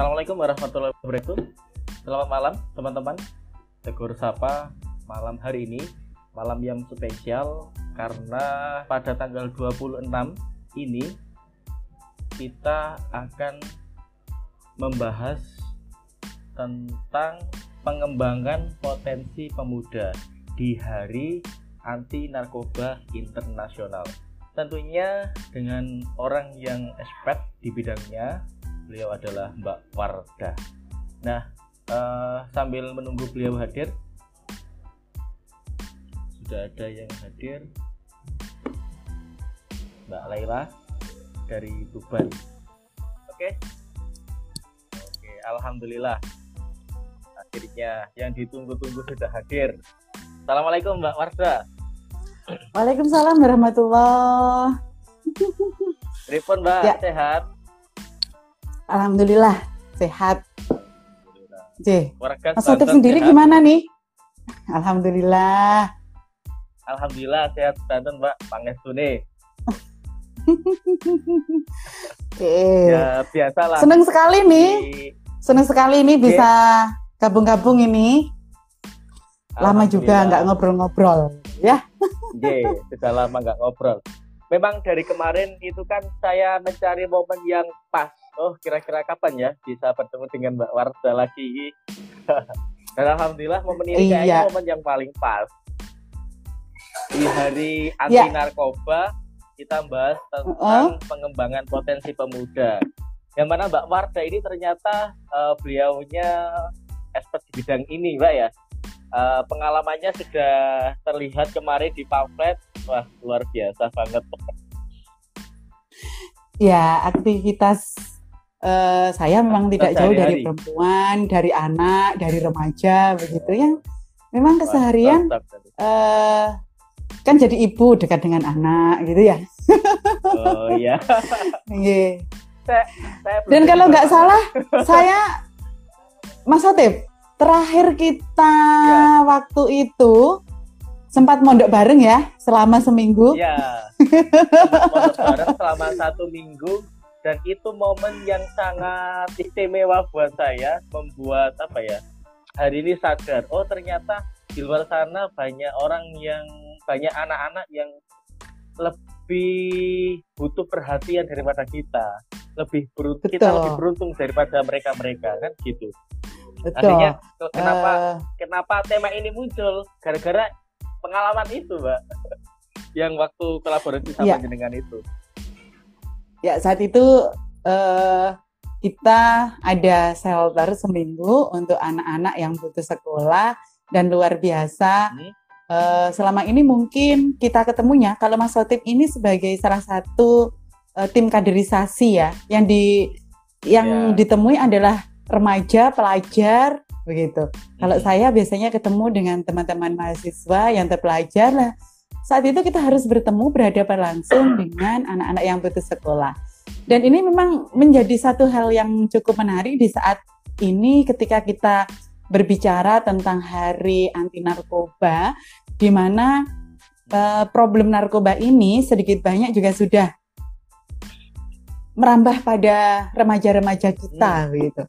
Assalamualaikum warahmatullahi wabarakatuh. Selamat malam teman-teman. Tegur sapa malam hari ini malam yang spesial karena pada tanggal 26 ini kita akan membahas tentang pengembangan potensi pemuda di Hari Anti Narkoba Internasional. Tentunya dengan orang yang expert di bidangnya, beliau adalah Mbak Wardah. Nah, uh, sambil menunggu beliau hadir, sudah ada yang hadir, Mbak Laila dari Tuban. Oke, oke, Alhamdulillah. Akhirnya yang ditunggu-tunggu sudah hadir. Assalamualaikum Mbak Wardah. Waalaikumsalam warahmatullah. Telepon Mbak, ya. sehat? Alhamdulillah sehat. J. Mas Sotif sendiri sehat. gimana nih? Alhamdulillah. Alhamdulillah sehat Banten Mbak, pangestune. Oke. Ya biasalah. Seneng sekali nih. Seneng sekali nih bisa gabung-gabung ini. Lama juga nggak ngobrol-ngobrol, ya. J, sudah lama nggak ngobrol. Memang dari kemarin itu kan saya mencari momen yang pas oh kira-kira kapan ya bisa bertemu dengan Mbak Warda lagi? Dan alhamdulillah momen ini iya. kayaknya momen yang paling pas. Di hari anti iya. narkoba kita bahas tentang uh pengembangan potensi pemuda. Yang mana Mbak Warda ini ternyata uh, beliaunya expert di bidang ini Mbak ya. Uh, pengalamannya sudah terlihat kemarin di pamflet. Wah luar biasa banget. Ya aktivitas uh, saya memang tidak jauh dari perempuan, dari anak, dari remaja begitu yang memang keseharian uh, kan jadi ibu dekat dengan anak gitu ya. Oh iya. yeah. Dan kalau nggak salah saya Mas Otip terakhir kita ya. waktu itu sempat mondok bareng ya selama seminggu. Iya. mondok bareng selama satu minggu dan itu momen yang sangat istimewa buat saya membuat apa ya hari ini sadar oh ternyata di luar sana banyak orang yang banyak anak-anak yang lebih butuh perhatian daripada kita lebih beruntung kita lebih beruntung daripada mereka mereka kan gitu. Betul. Artinya kenapa uh... kenapa tema ini muncul? Gara-gara pengalaman itu mbak yang waktu kolaborasi sama yeah. dengan itu ya saat itu uh, kita ada shelter seminggu untuk anak-anak yang butuh sekolah dan luar biasa. Hmm. Uh, selama ini mungkin kita ketemunya kalau Mas Sotip ini sebagai salah satu uh, tim kaderisasi ya yang di yang yeah. ditemui adalah remaja pelajar begitu. Hmm. Kalau saya biasanya ketemu dengan teman-teman mahasiswa yang terpelajar lah saat itu kita harus bertemu berhadapan langsung dengan anak-anak yang putus sekolah. Dan ini memang menjadi satu hal yang cukup menarik di saat ini ketika kita berbicara tentang Hari Anti Narkoba, di mana uh, problem narkoba ini sedikit banyak juga sudah merambah pada remaja-remaja kita hmm. gitu.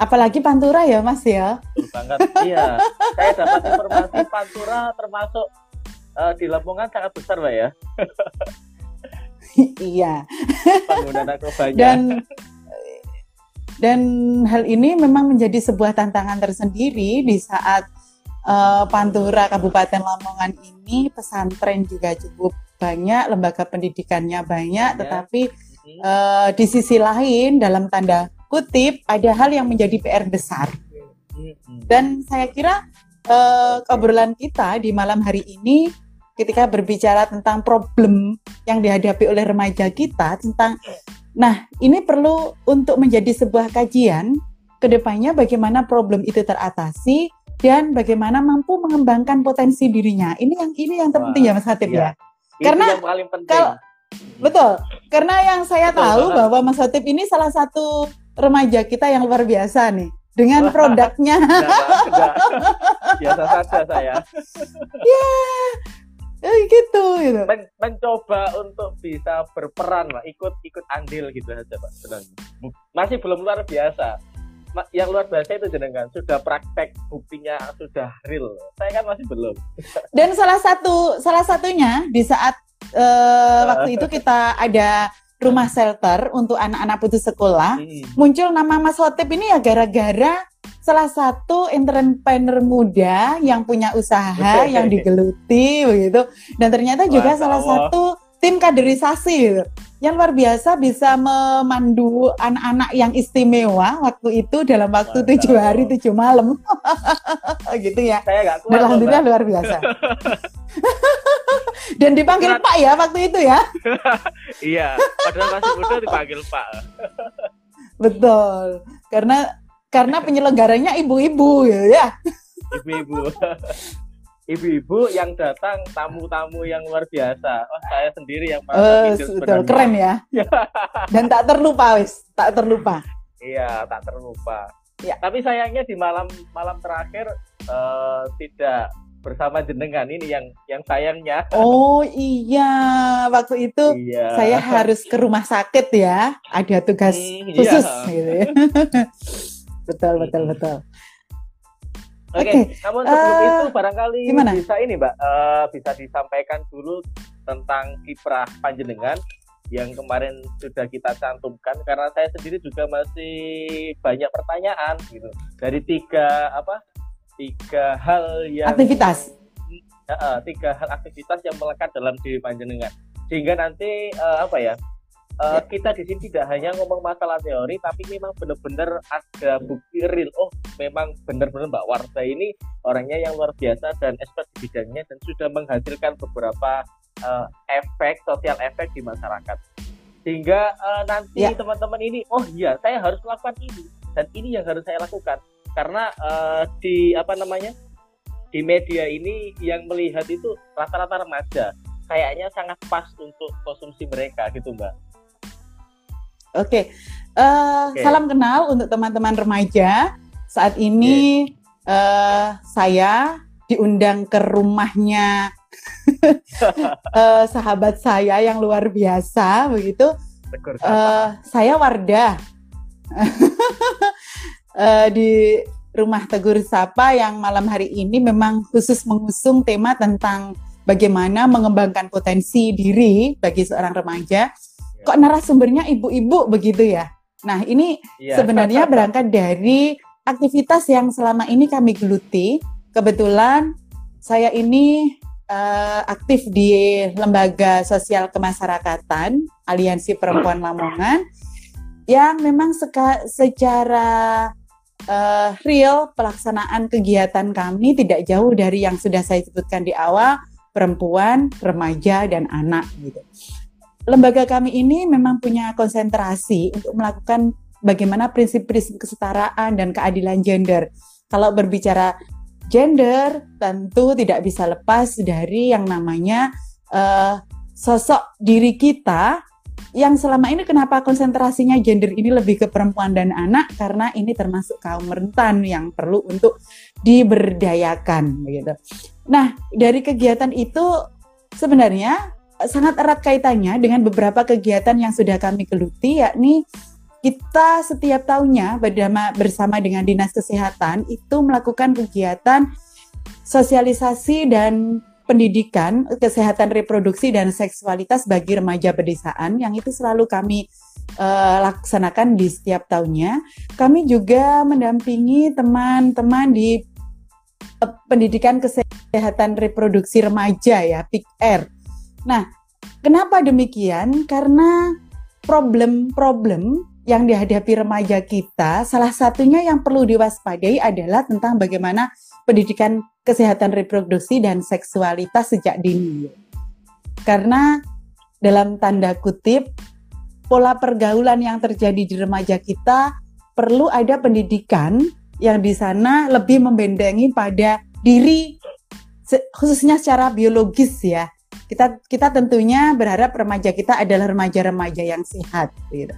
Apalagi Pantura ya Mas ya. Banget, iya. Saya dapat informasi Pantura termasuk uh, di Lamongan sangat besar, Mbak ya. iya. Pengguna narkobanya. Dan dan hal ini memang menjadi sebuah tantangan tersendiri di saat uh, Pantura Kabupaten Lamongan ini pesantren juga cukup banyak, lembaga pendidikannya banyak, ya. tetapi uh, di sisi lain dalam tanda kutip ada hal yang menjadi PR besar. Dan saya kira uh, obrolan kita di malam hari ini ketika berbicara tentang problem yang dihadapi oleh remaja kita tentang nah ini perlu untuk menjadi sebuah kajian ke depannya bagaimana problem itu teratasi dan bagaimana mampu mengembangkan potensi dirinya ini yang ini yang terpenting Wah, ya Mas Hatip iya. ya karena yang paling penting. Kalau, betul karena yang saya betul tahu banget. bahwa Mas Hatip ini salah satu remaja kita yang luar biasa nih dengan produknya. Biasa saja saya. ya, eh, gitu gitu Men mencoba untuk bisa berperan lah ikut ikut andil gitu aja pak sebenarnya masih belum luar biasa yang luar biasa itu jenengan sudah praktek buktinya sudah real. Saya kan masih belum. Dan salah satu salah satunya di saat uh, waktu itu kita ada rumah shelter untuk anak-anak putus sekolah, hmm. muncul nama Mas Hotep ini ya gara-gara salah satu entrepreneur muda yang punya usaha yang digeluti begitu dan ternyata juga salah satu tim kaderisasi gitu yang luar biasa bisa memandu anak-anak yang istimewa waktu itu dalam waktu tujuh hari tujuh malam gitu ya. Saya gak kuat. Alhamdulillah luar biasa. Dan dipanggil. Pak ya waktu itu ya. iya, padahal masih muda dipanggil Pak. Betul, karena karena penyelenggaranya ibu-ibu ya. Ibu-ibu ibu-ibu yang datang tamu-tamu yang luar biasa. Oh, saya sendiri yang uh, betul keren ya. Dan tak terlupa wis, tak terlupa. Iya, tak terlupa. Ya. Tapi sayangnya di malam malam terakhir uh, tidak bersama jenengan ini yang yang sayangnya. Oh iya, waktu itu iya. saya harus ke rumah sakit ya, ada tugas hmm, khusus iya. gitu ya. Betul betul betul. Oke, okay. okay. namun sebelum uh, itu barangkali gimana? bisa ini Mbak, uh, bisa disampaikan dulu tentang kiprah panjenengan yang kemarin sudah kita cantumkan karena saya sendiri juga masih banyak pertanyaan gitu dari tiga apa tiga hal yang aktivitas uh, tiga hal aktivitas yang melekat dalam diri panjenengan sehingga nanti uh, apa ya uh, kita di sini tidak hanya ngomong masalah teori tapi memang benar-benar ada bukti real. Oh memang benar-benar Mbak Warta ini orangnya yang luar biasa dan expert di bidangnya dan sudah menghasilkan beberapa uh, efek sosial efek di masyarakat. Sehingga uh, nanti ya. teman-teman ini oh iya saya harus melakukan ini. Dan ini yang harus saya lakukan. Karena uh, di apa namanya di media ini yang melihat itu rata-rata remaja. Kayaknya sangat pas untuk konsumsi mereka gitu mbak Oke, okay. uh, eh, okay. salam kenal untuk teman-teman remaja. Saat ini okay. uh, eh, saya diundang ke rumahnya uh, sahabat saya yang luar biasa, begitu. Uh, saya Wardah uh, di rumah Tegur Sapa yang malam hari ini memang khusus mengusung tema tentang bagaimana mengembangkan potensi diri bagi seorang remaja kok narasumbernya ibu-ibu begitu ya. Nah, ini yeah. sebenarnya berangkat dari aktivitas yang selama ini kami geluti. Kebetulan saya ini uh, aktif di lembaga sosial kemasyarakatan Aliansi Perempuan Lamongan yang memang seka, secara uh, real pelaksanaan kegiatan kami tidak jauh dari yang sudah saya sebutkan di awal perempuan, remaja dan anak gitu lembaga kami ini memang punya konsentrasi untuk melakukan bagaimana prinsip-prinsip kesetaraan dan keadilan gender. Kalau berbicara gender, tentu tidak bisa lepas dari yang namanya uh, sosok diri kita yang selama ini kenapa konsentrasinya gender ini lebih ke perempuan dan anak karena ini termasuk kaum rentan yang perlu untuk diberdayakan gitu. Nah, dari kegiatan itu sebenarnya sangat erat kaitannya dengan beberapa kegiatan yang sudah kami geluti yakni kita setiap tahunnya bersama dengan Dinas Kesehatan itu melakukan kegiatan sosialisasi dan pendidikan kesehatan reproduksi dan seksualitas bagi remaja pedesaan yang itu selalu kami uh, laksanakan di setiap tahunnya. Kami juga mendampingi teman-teman di uh, pendidikan kesehatan reproduksi remaja ya, PIKR Nah, kenapa demikian? Karena problem-problem yang dihadapi remaja kita, salah satunya yang perlu diwaspadai adalah tentang bagaimana pendidikan kesehatan reproduksi dan seksualitas sejak dini. Karena dalam tanda kutip, pola pergaulan yang terjadi di remaja kita perlu ada pendidikan yang di sana lebih membendengi pada diri khususnya secara biologis ya kita kita tentunya berharap remaja kita adalah remaja-remaja yang sehat gitu.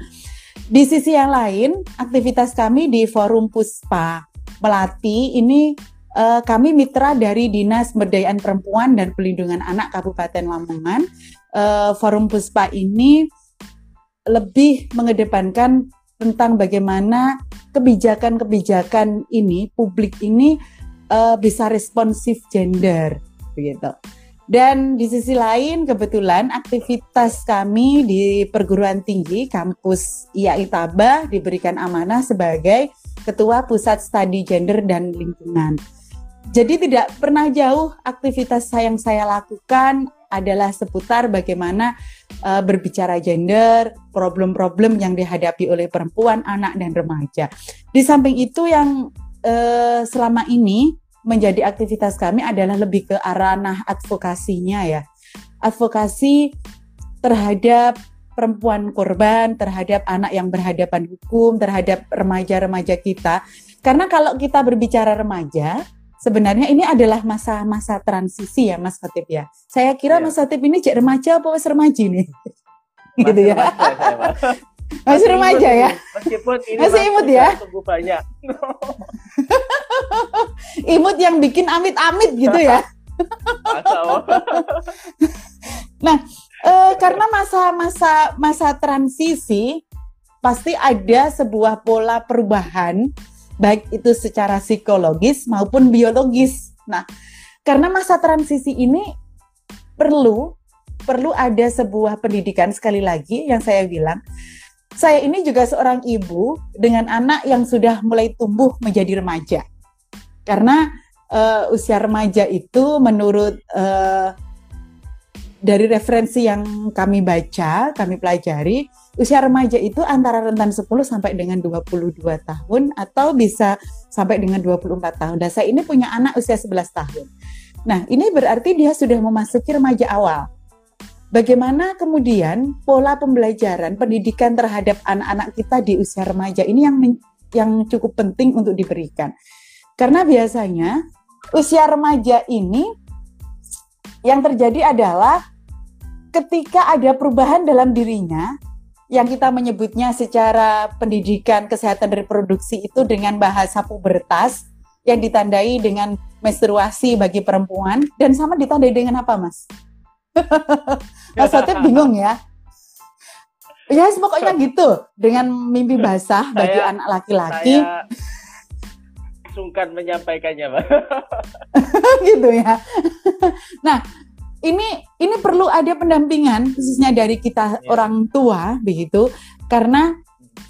Di sisi yang lain, aktivitas kami di Forum Puspa Melati ini uh, kami mitra dari Dinas Pemberdayaan Perempuan dan Pelindungan Anak Kabupaten Lamongan. Uh, Forum Puspa ini lebih mengedepankan tentang bagaimana kebijakan-kebijakan ini publik ini uh, bisa responsif gender begitu. Dan di sisi lain kebetulan aktivitas kami di perguruan tinggi kampus IAI Taba diberikan amanah sebagai ketua pusat studi gender dan lingkungan. Jadi tidak pernah jauh aktivitas yang saya lakukan adalah seputar bagaimana uh, berbicara gender, problem-problem yang dihadapi oleh perempuan, anak dan remaja. Di samping itu yang uh, selama ini menjadi aktivitas kami adalah lebih ke arah nah advokasinya ya. Advokasi terhadap perempuan korban, terhadap anak yang berhadapan hukum, terhadap remaja-remaja kita. Karena kalau kita berbicara remaja, sebenarnya ini adalah masa-masa transisi ya Mas Khatib ya. Saya kira ya. Mas Khatib ini cek remaja apa wes remaja nih? gitu ya. Masih remaja ya. Meskipun ini masih imut ya. Tunggu banyak. imut yang bikin amit-amit gitu ya. nah, e, karena masa-masa masa transisi pasti ada sebuah pola perubahan baik itu secara psikologis maupun biologis. Nah, karena masa transisi ini perlu perlu ada sebuah pendidikan sekali lagi yang saya bilang saya ini juga seorang ibu dengan anak yang sudah mulai tumbuh menjadi remaja. Karena uh, usia remaja itu menurut uh, dari referensi yang kami baca, kami pelajari, usia remaja itu antara rentan 10 sampai dengan 22 tahun atau bisa sampai dengan 24 tahun. Dan saya ini punya anak usia 11 tahun. Nah, ini berarti dia sudah memasuki remaja awal. Bagaimana kemudian pola pembelajaran pendidikan terhadap anak-anak kita di usia remaja ini yang yang cukup penting untuk diberikan. Karena biasanya usia remaja ini yang terjadi adalah ketika ada perubahan dalam dirinya yang kita menyebutnya secara pendidikan kesehatan reproduksi itu dengan bahasa pubertas yang ditandai dengan menstruasi bagi perempuan dan sama ditandai dengan apa, Mas? Mas bingung ya. Ya, yes, pokoknya gitu. Dengan mimpi basah bagi saya, anak laki-laki. Sungkan menyampaikannya, Pak. gitu ya. Nah, ini ini perlu ada pendampingan khususnya dari kita ya. orang tua begitu karena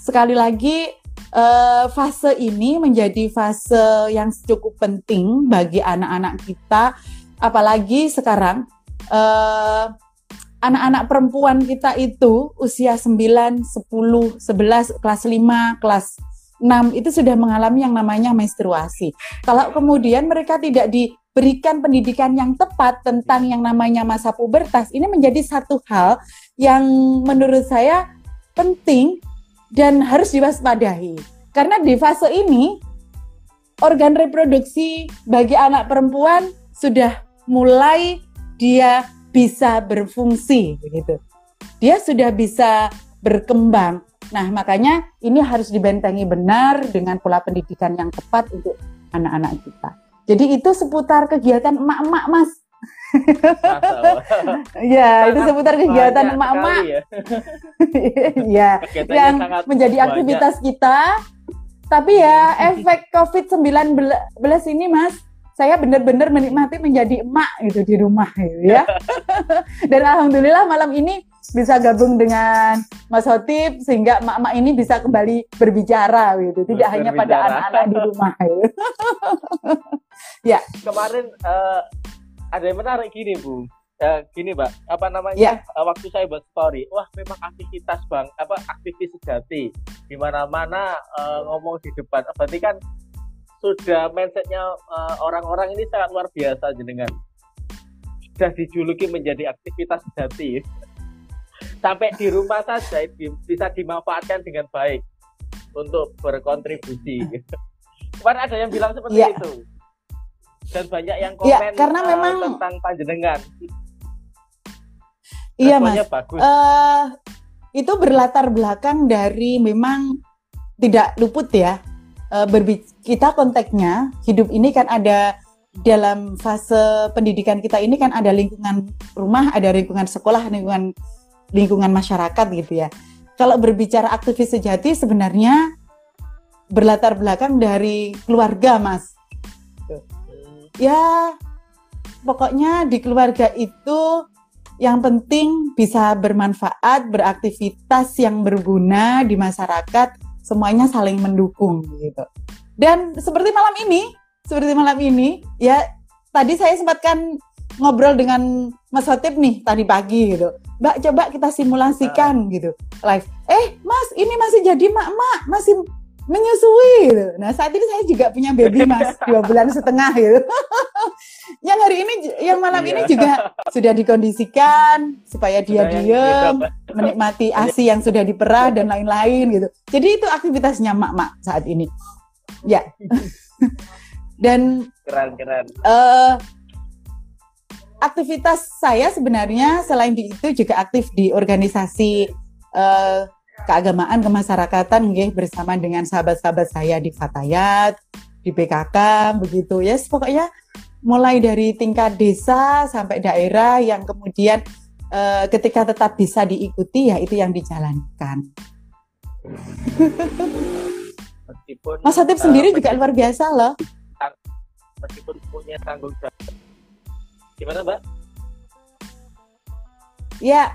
sekali lagi uh, fase ini menjadi fase yang cukup penting bagi anak-anak kita apalagi sekarang uh, anak-anak perempuan kita itu usia 9, 10, 11, kelas 5, kelas 6 itu sudah mengalami yang namanya menstruasi. Kalau kemudian mereka tidak diberikan pendidikan yang tepat tentang yang namanya masa pubertas, ini menjadi satu hal yang menurut saya penting dan harus diwaspadai. Karena di fase ini organ reproduksi bagi anak perempuan sudah mulai dia bisa berfungsi begitu. Dia sudah bisa berkembang. Nah, makanya ini harus dibentengi benar dengan pola pendidikan yang tepat untuk anak-anak kita. Jadi itu seputar kegiatan emak-emak, Mas. ya, itu seputar kegiatan emak-emak. Ya, ya yang menjadi banyak. aktivitas kita. Tapi ya efek COVID-19 ini, Mas, saya benar-benar menikmati menjadi emak gitu di rumah gitu ya. Dan alhamdulillah malam ini bisa gabung dengan Mas Hotip sehingga emak-emak ini bisa kembali berbicara gitu, tidak berbicara. hanya pada anak-anak di rumah gitu. ya. Kemarin uh, ada yang menarik gini, Bu. Uh, gini, Mbak, apa namanya? Ya. Uh, waktu saya buat story, wah memang aktivitas Bang, apa aktivis sejati di mana-mana uh, ngomong di depan. Berarti kan sudah mindsetnya uh, orang-orang ini sangat luar biasa jenengan sudah dijuluki menjadi aktivitas jati sampai di rumah saja bisa dimanfaatkan dengan baik untuk berkontribusi. Kemarin ada yang bilang seperti ya. itu. Dan banyak yang ya, komen ya, karena uh, memang tentang panjenengan. Iya mas. bagus. Uh, itu berlatar belakang dari memang tidak luput ya. Uh, kita konteksnya hidup ini kan ada dalam fase pendidikan kita ini kan ada lingkungan rumah, ada lingkungan sekolah, lingkungan lingkungan masyarakat gitu ya. Kalau berbicara aktivis sejati sebenarnya berlatar belakang dari keluarga, Mas. Ya, pokoknya di keluarga itu yang penting bisa bermanfaat, beraktivitas yang berguna di masyarakat, semuanya saling mendukung gitu. Dan seperti malam ini, seperti malam ini, ya tadi saya sempatkan ngobrol dengan Mas Hotip nih tadi pagi gitu. Mbak coba kita simulasikan uh. gitu live. Eh Mas ini masih jadi mak-mak masih menyusui gitu. Nah saat ini saya juga punya baby mas dua bulan setengah gitu. yang hari ini, yang malam ini iya. juga sudah dikondisikan supaya dia diem, menikmati asi yang sudah diperah dan lain-lain gitu. Jadi itu aktivitasnya mak-mak saat ini. Ya. dan keren-keren. Uh, aktivitas saya sebenarnya selain itu juga aktif di organisasi uh, keagamaan kemasyarakatan nggih bersama dengan sahabat-sahabat saya di Fatayat, di PKK begitu ya. Yes, pokoknya mulai dari tingkat desa sampai daerah yang kemudian uh, ketika tetap bisa diikuti ya itu yang dijalankan. Meskipun Mas Hatip uh, sendiri juga luar biasa loh. Meskipun punya tanggung jawab Gimana, Mbak? Ya.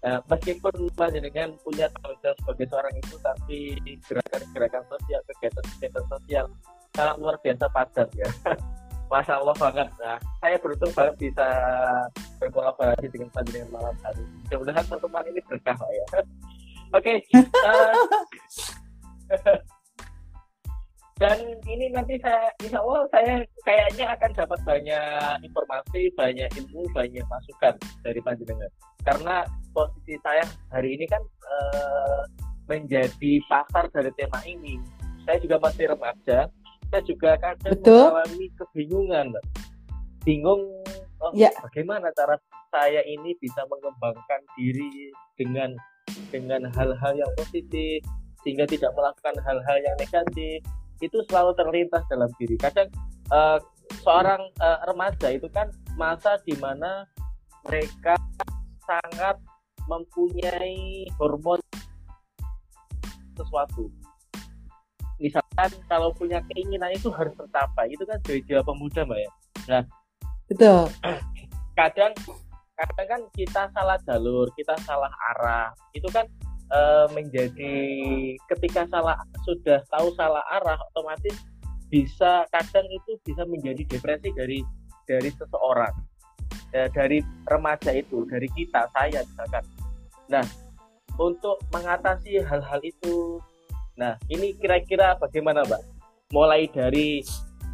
Uh, meskipun dengan punya tanggung jawab sebagai seorang ibu, tapi gerakan-gerakan sosial, kegiatan-kegiatan sosial sangat luar biasa padat ya. Masya Allah banget. Nah, saya beruntung banget bisa berkolaborasi dengan panjenengan malam hari. Mudah-mudahan pertemuan ini berkah, ya. Oke. Okay, uh, eh, dan ini nanti saya insya Allah saya kayaknya akan dapat banyak informasi banyak ilmu banyak masukan dari panjenengan karena posisi saya hari ini kan uh, menjadi pasar dari tema ini. Saya juga masih remaja. Saya juga kadang Betul. mengalami kebingungan bingung oh, ya. bagaimana cara saya ini bisa mengembangkan diri dengan dengan hal-hal yang positif sehingga tidak melakukan hal-hal yang negatif itu selalu terlintas dalam diri. Kadang uh, seorang uh, remaja itu kan masa di mana mereka sangat mempunyai hormon sesuatu. Misalkan kalau punya keinginan itu harus tercapai, itu kan jiwa pemuda, Mbak ya. Nah, betul. Kadang kadang kan kita salah jalur, kita salah arah. Itu kan uh, menjadi ketika salah sudah tahu salah arah otomatis bisa kadang itu bisa menjadi depresi dari dari seseorang. Ya, dari remaja itu dari kita saya misalkan. Nah untuk mengatasi hal-hal itu nah ini kira-kira bagaimana mbak? Mulai dari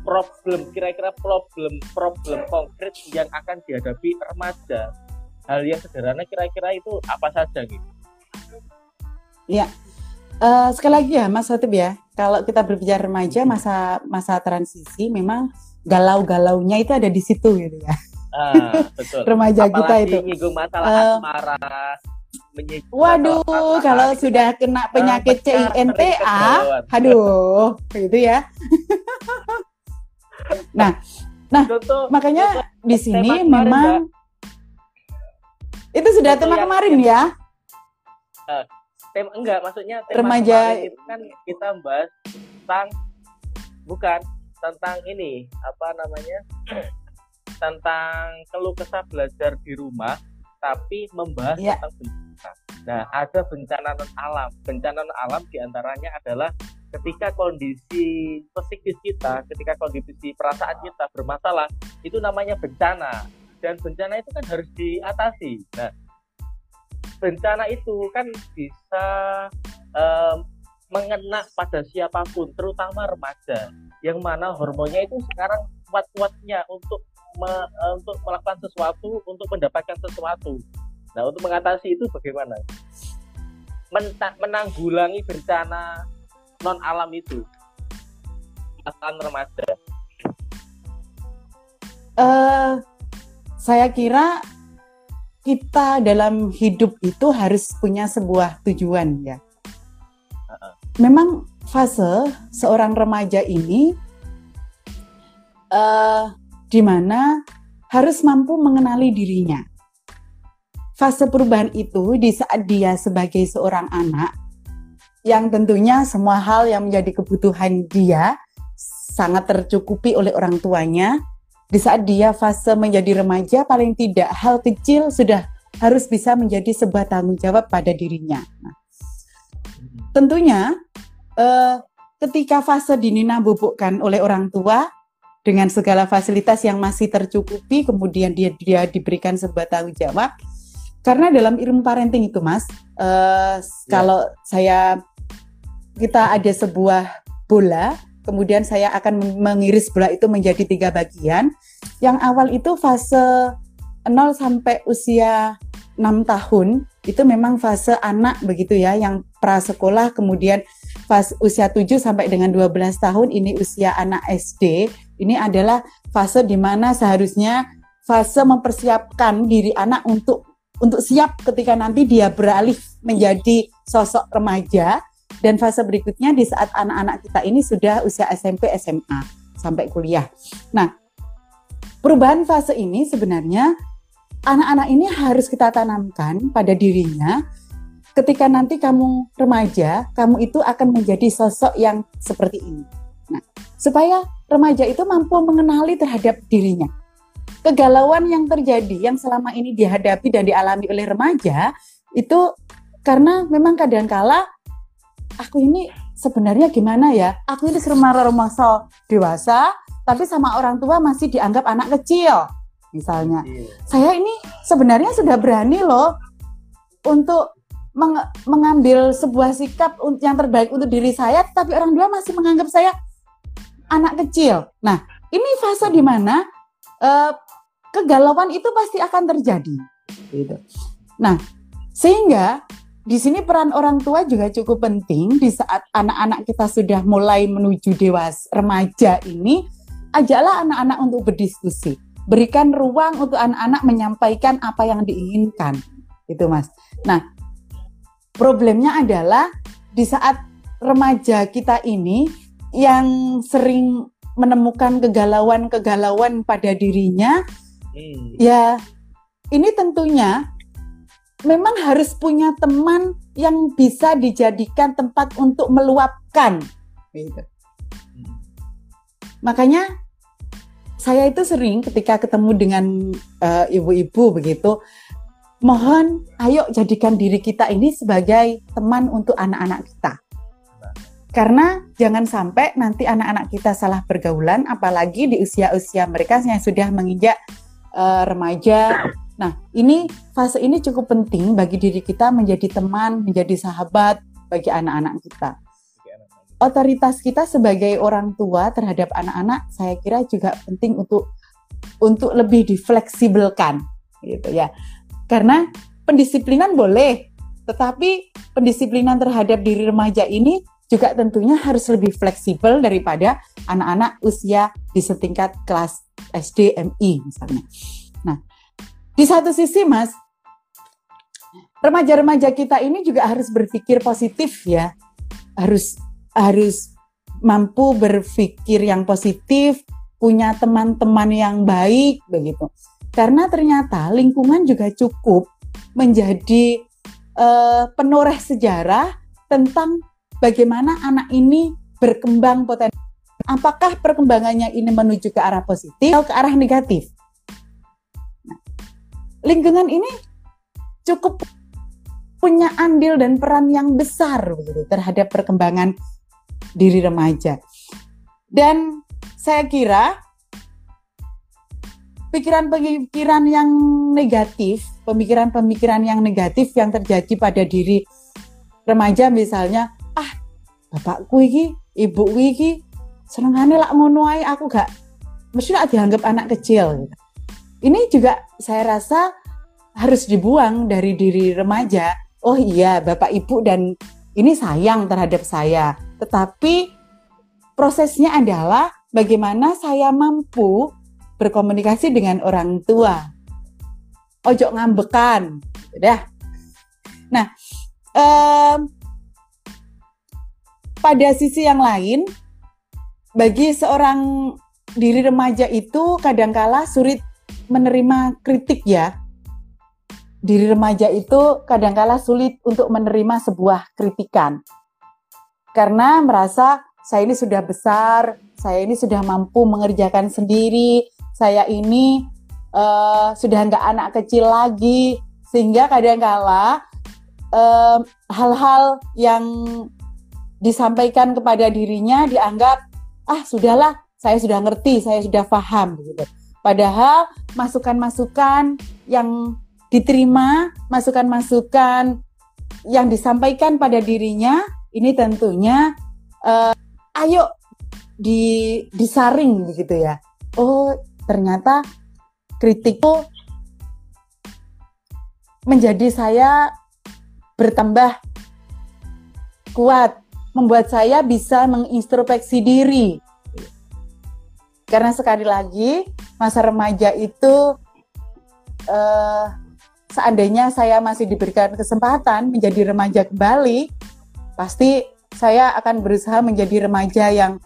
problem kira-kira problem problem konkret yang akan dihadapi remaja. Hal yang sederhana kira-kira itu apa saja gitu Ya, uh, sekali lagi ya Mas Hatib ya, kalau kita berbicara remaja masa masa transisi memang galau-galaunya itu ada di situ gitu ya. Ah, betul. remaja Apalagi kita itu. Nyinggung masalah uh, asmara. Waduh, masalah kalau sudah kena penyakit uh, CINTA, aduh, gitu ya. nah, nah, contoh, makanya contoh, di sini memang itu sudah tema kemarin ya. Uh, tema enggak maksudnya tema remaja itu kan kita bahas tentang bukan tentang ini apa namanya tentang keluh kesah belajar di rumah tapi membahas ya. tentang bencana. Nah, ada bencana non alam. Bencana non alam di antaranya adalah ketika kondisi psikis kita, ketika kondisi perasaan kita bermasalah, itu namanya bencana. Dan bencana itu kan harus diatasi. Nah, bencana itu kan bisa um, mengena pada siapa pun, terutama remaja, yang mana hormonnya itu sekarang kuat-kuatnya untuk me, uh, untuk melakukan sesuatu, untuk mendapatkan sesuatu. Nah, untuk mengatasi itu bagaimana? Menta menanggulangi bencana non alam itu, akan remaja. Uh, saya kira kita dalam hidup itu harus punya sebuah tujuan ya. Memang fase seorang remaja ini uh, di mana harus mampu mengenali dirinya. Fase perubahan itu di saat dia sebagai seorang anak yang tentunya semua hal yang menjadi kebutuhan dia sangat tercukupi oleh orang tuanya. Di saat dia fase menjadi remaja, paling tidak hal kecil sudah harus bisa menjadi sebuah tanggung jawab pada dirinya. Nah, tentunya eh, ketika fase dinina bubukkan oleh orang tua dengan segala fasilitas yang masih tercukupi, kemudian dia dia diberikan sebuah tanggung jawab. Karena dalam ilmu parenting itu, Mas, eh, ya. kalau saya kita ada sebuah bola, kemudian saya akan mengiris bola itu menjadi tiga bagian. Yang awal itu fase 0 sampai usia 6 tahun. Itu memang fase anak begitu ya yang prasekolah kemudian fase usia 7 sampai dengan 12 tahun ini usia anak SD ini adalah fase di mana seharusnya fase mempersiapkan diri anak untuk untuk siap ketika nanti dia beralih menjadi sosok remaja dan fase berikutnya di saat anak-anak kita ini sudah usia SMP, SMA sampai kuliah. Nah, perubahan fase ini sebenarnya anak-anak ini harus kita tanamkan pada dirinya ketika nanti kamu remaja, kamu itu akan menjadi sosok yang seperti ini. Nah, supaya remaja itu mampu mengenali terhadap dirinya. Kegalauan yang terjadi yang selama ini dihadapi dan dialami oleh remaja itu karena memang kadangkala aku ini sebenarnya gimana ya? Aku ini serumah-rumah dewasa, tapi sama orang tua masih dianggap anak kecil, misalnya. Iya. Saya ini sebenarnya sudah berani loh untuk meng mengambil sebuah sikap yang terbaik untuk diri saya, tapi orang tua masih menganggap saya anak kecil. Nah, ini fase di mana uh, kegalauan itu pasti akan terjadi. Gitu. Nah, sehingga di sini peran orang tua juga cukup penting. Di saat anak-anak kita sudah mulai menuju dewasa remaja ini ajaklah anak-anak untuk berdiskusi. Berikan ruang untuk anak-anak menyampaikan apa yang diinginkan. Itu mas. Nah problemnya adalah di saat remaja kita ini yang sering menemukan kegalauan-kegalauan pada dirinya hmm. ya ini tentunya memang harus punya teman yang bisa dijadikan tempat untuk meluapkan. Gitu. Makanya saya itu sering ketika ketemu dengan eh, ibu-ibu uh, begitu, mohon ayo jadikan diri kita ini sebagai teman untuk anak-anak kita. Karena jangan sampai nanti anak-anak kita salah pergaulan, apalagi di usia-usia mereka yang sudah menginjak uh, remaja Nah, ini fase ini cukup penting bagi diri kita menjadi teman, menjadi sahabat bagi anak-anak kita. Otoritas kita sebagai orang tua terhadap anak-anak saya kira juga penting untuk untuk lebih difleksibelkan gitu ya. Karena pendisiplinan boleh, tetapi pendisiplinan terhadap diri remaja ini juga tentunya harus lebih fleksibel daripada anak-anak usia di setingkat kelas SD MI misalnya. Di satu sisi, Mas, remaja-remaja kita ini juga harus berpikir positif ya. Harus harus mampu berpikir yang positif, punya teman-teman yang baik begitu. Karena ternyata lingkungan juga cukup menjadi uh, penoreh sejarah tentang bagaimana anak ini berkembang potensi. Apakah perkembangannya ini menuju ke arah positif atau ke arah negatif? Lingkungan ini cukup punya andil dan peran yang besar begitu terhadap perkembangan diri remaja. Dan saya kira pikiran-pikiran yang negatif, pemikiran-pemikiran yang negatif yang terjadi pada diri remaja misalnya, ah bapakku iki, ibu iki senengane lak ngono aku gak mesti dianggap anak kecil gitu ini juga saya rasa harus dibuang dari diri remaja. Oh iya, Bapak Ibu dan ini sayang terhadap saya. Tetapi prosesnya adalah bagaimana saya mampu berkomunikasi dengan orang tua. Ojo ngambekan, udah. Nah, um, pada sisi yang lain, bagi seorang diri remaja itu kadangkala sulit menerima kritik ya. Diri remaja itu kadangkala sulit untuk menerima sebuah kritikan. karena merasa saya ini sudah besar, saya ini sudah mampu mengerjakan sendiri, saya ini uh, sudah nggak anak kecil lagi, sehingga kadangkala hal hal-hal yang disampaikan kepada dirinya dianggap ah sudahlah saya sudah ngerti, saya sudah paham gitu. Padahal masukan-masukan yang diterima, masukan-masukan yang disampaikan pada dirinya ini tentunya uh, ayo di disaring begitu ya. Oh, ternyata kritikku menjadi saya bertambah kuat, membuat saya bisa mengintrospeksi diri. Karena sekali lagi masa remaja itu uh, seandainya saya masih diberikan kesempatan menjadi remaja kembali, pasti saya akan berusaha menjadi remaja yang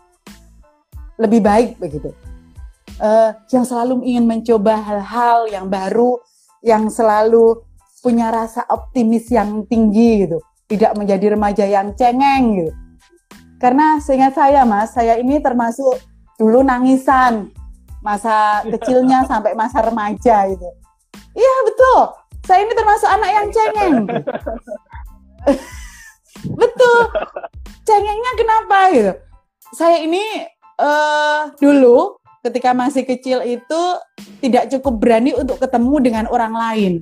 lebih baik begitu. Uh, yang selalu ingin mencoba hal-hal yang baru, yang selalu punya rasa optimis yang tinggi gitu, tidak menjadi remaja yang cengeng gitu. Karena seingat saya mas, saya ini termasuk dulu nangisan masa kecilnya sampai masa remaja itu. Iya betul, saya ini termasuk anak yang cengeng. Betul. Cengengnya kenapa gitu? Saya ini uh, dulu ketika masih kecil itu tidak cukup berani untuk ketemu dengan orang lain.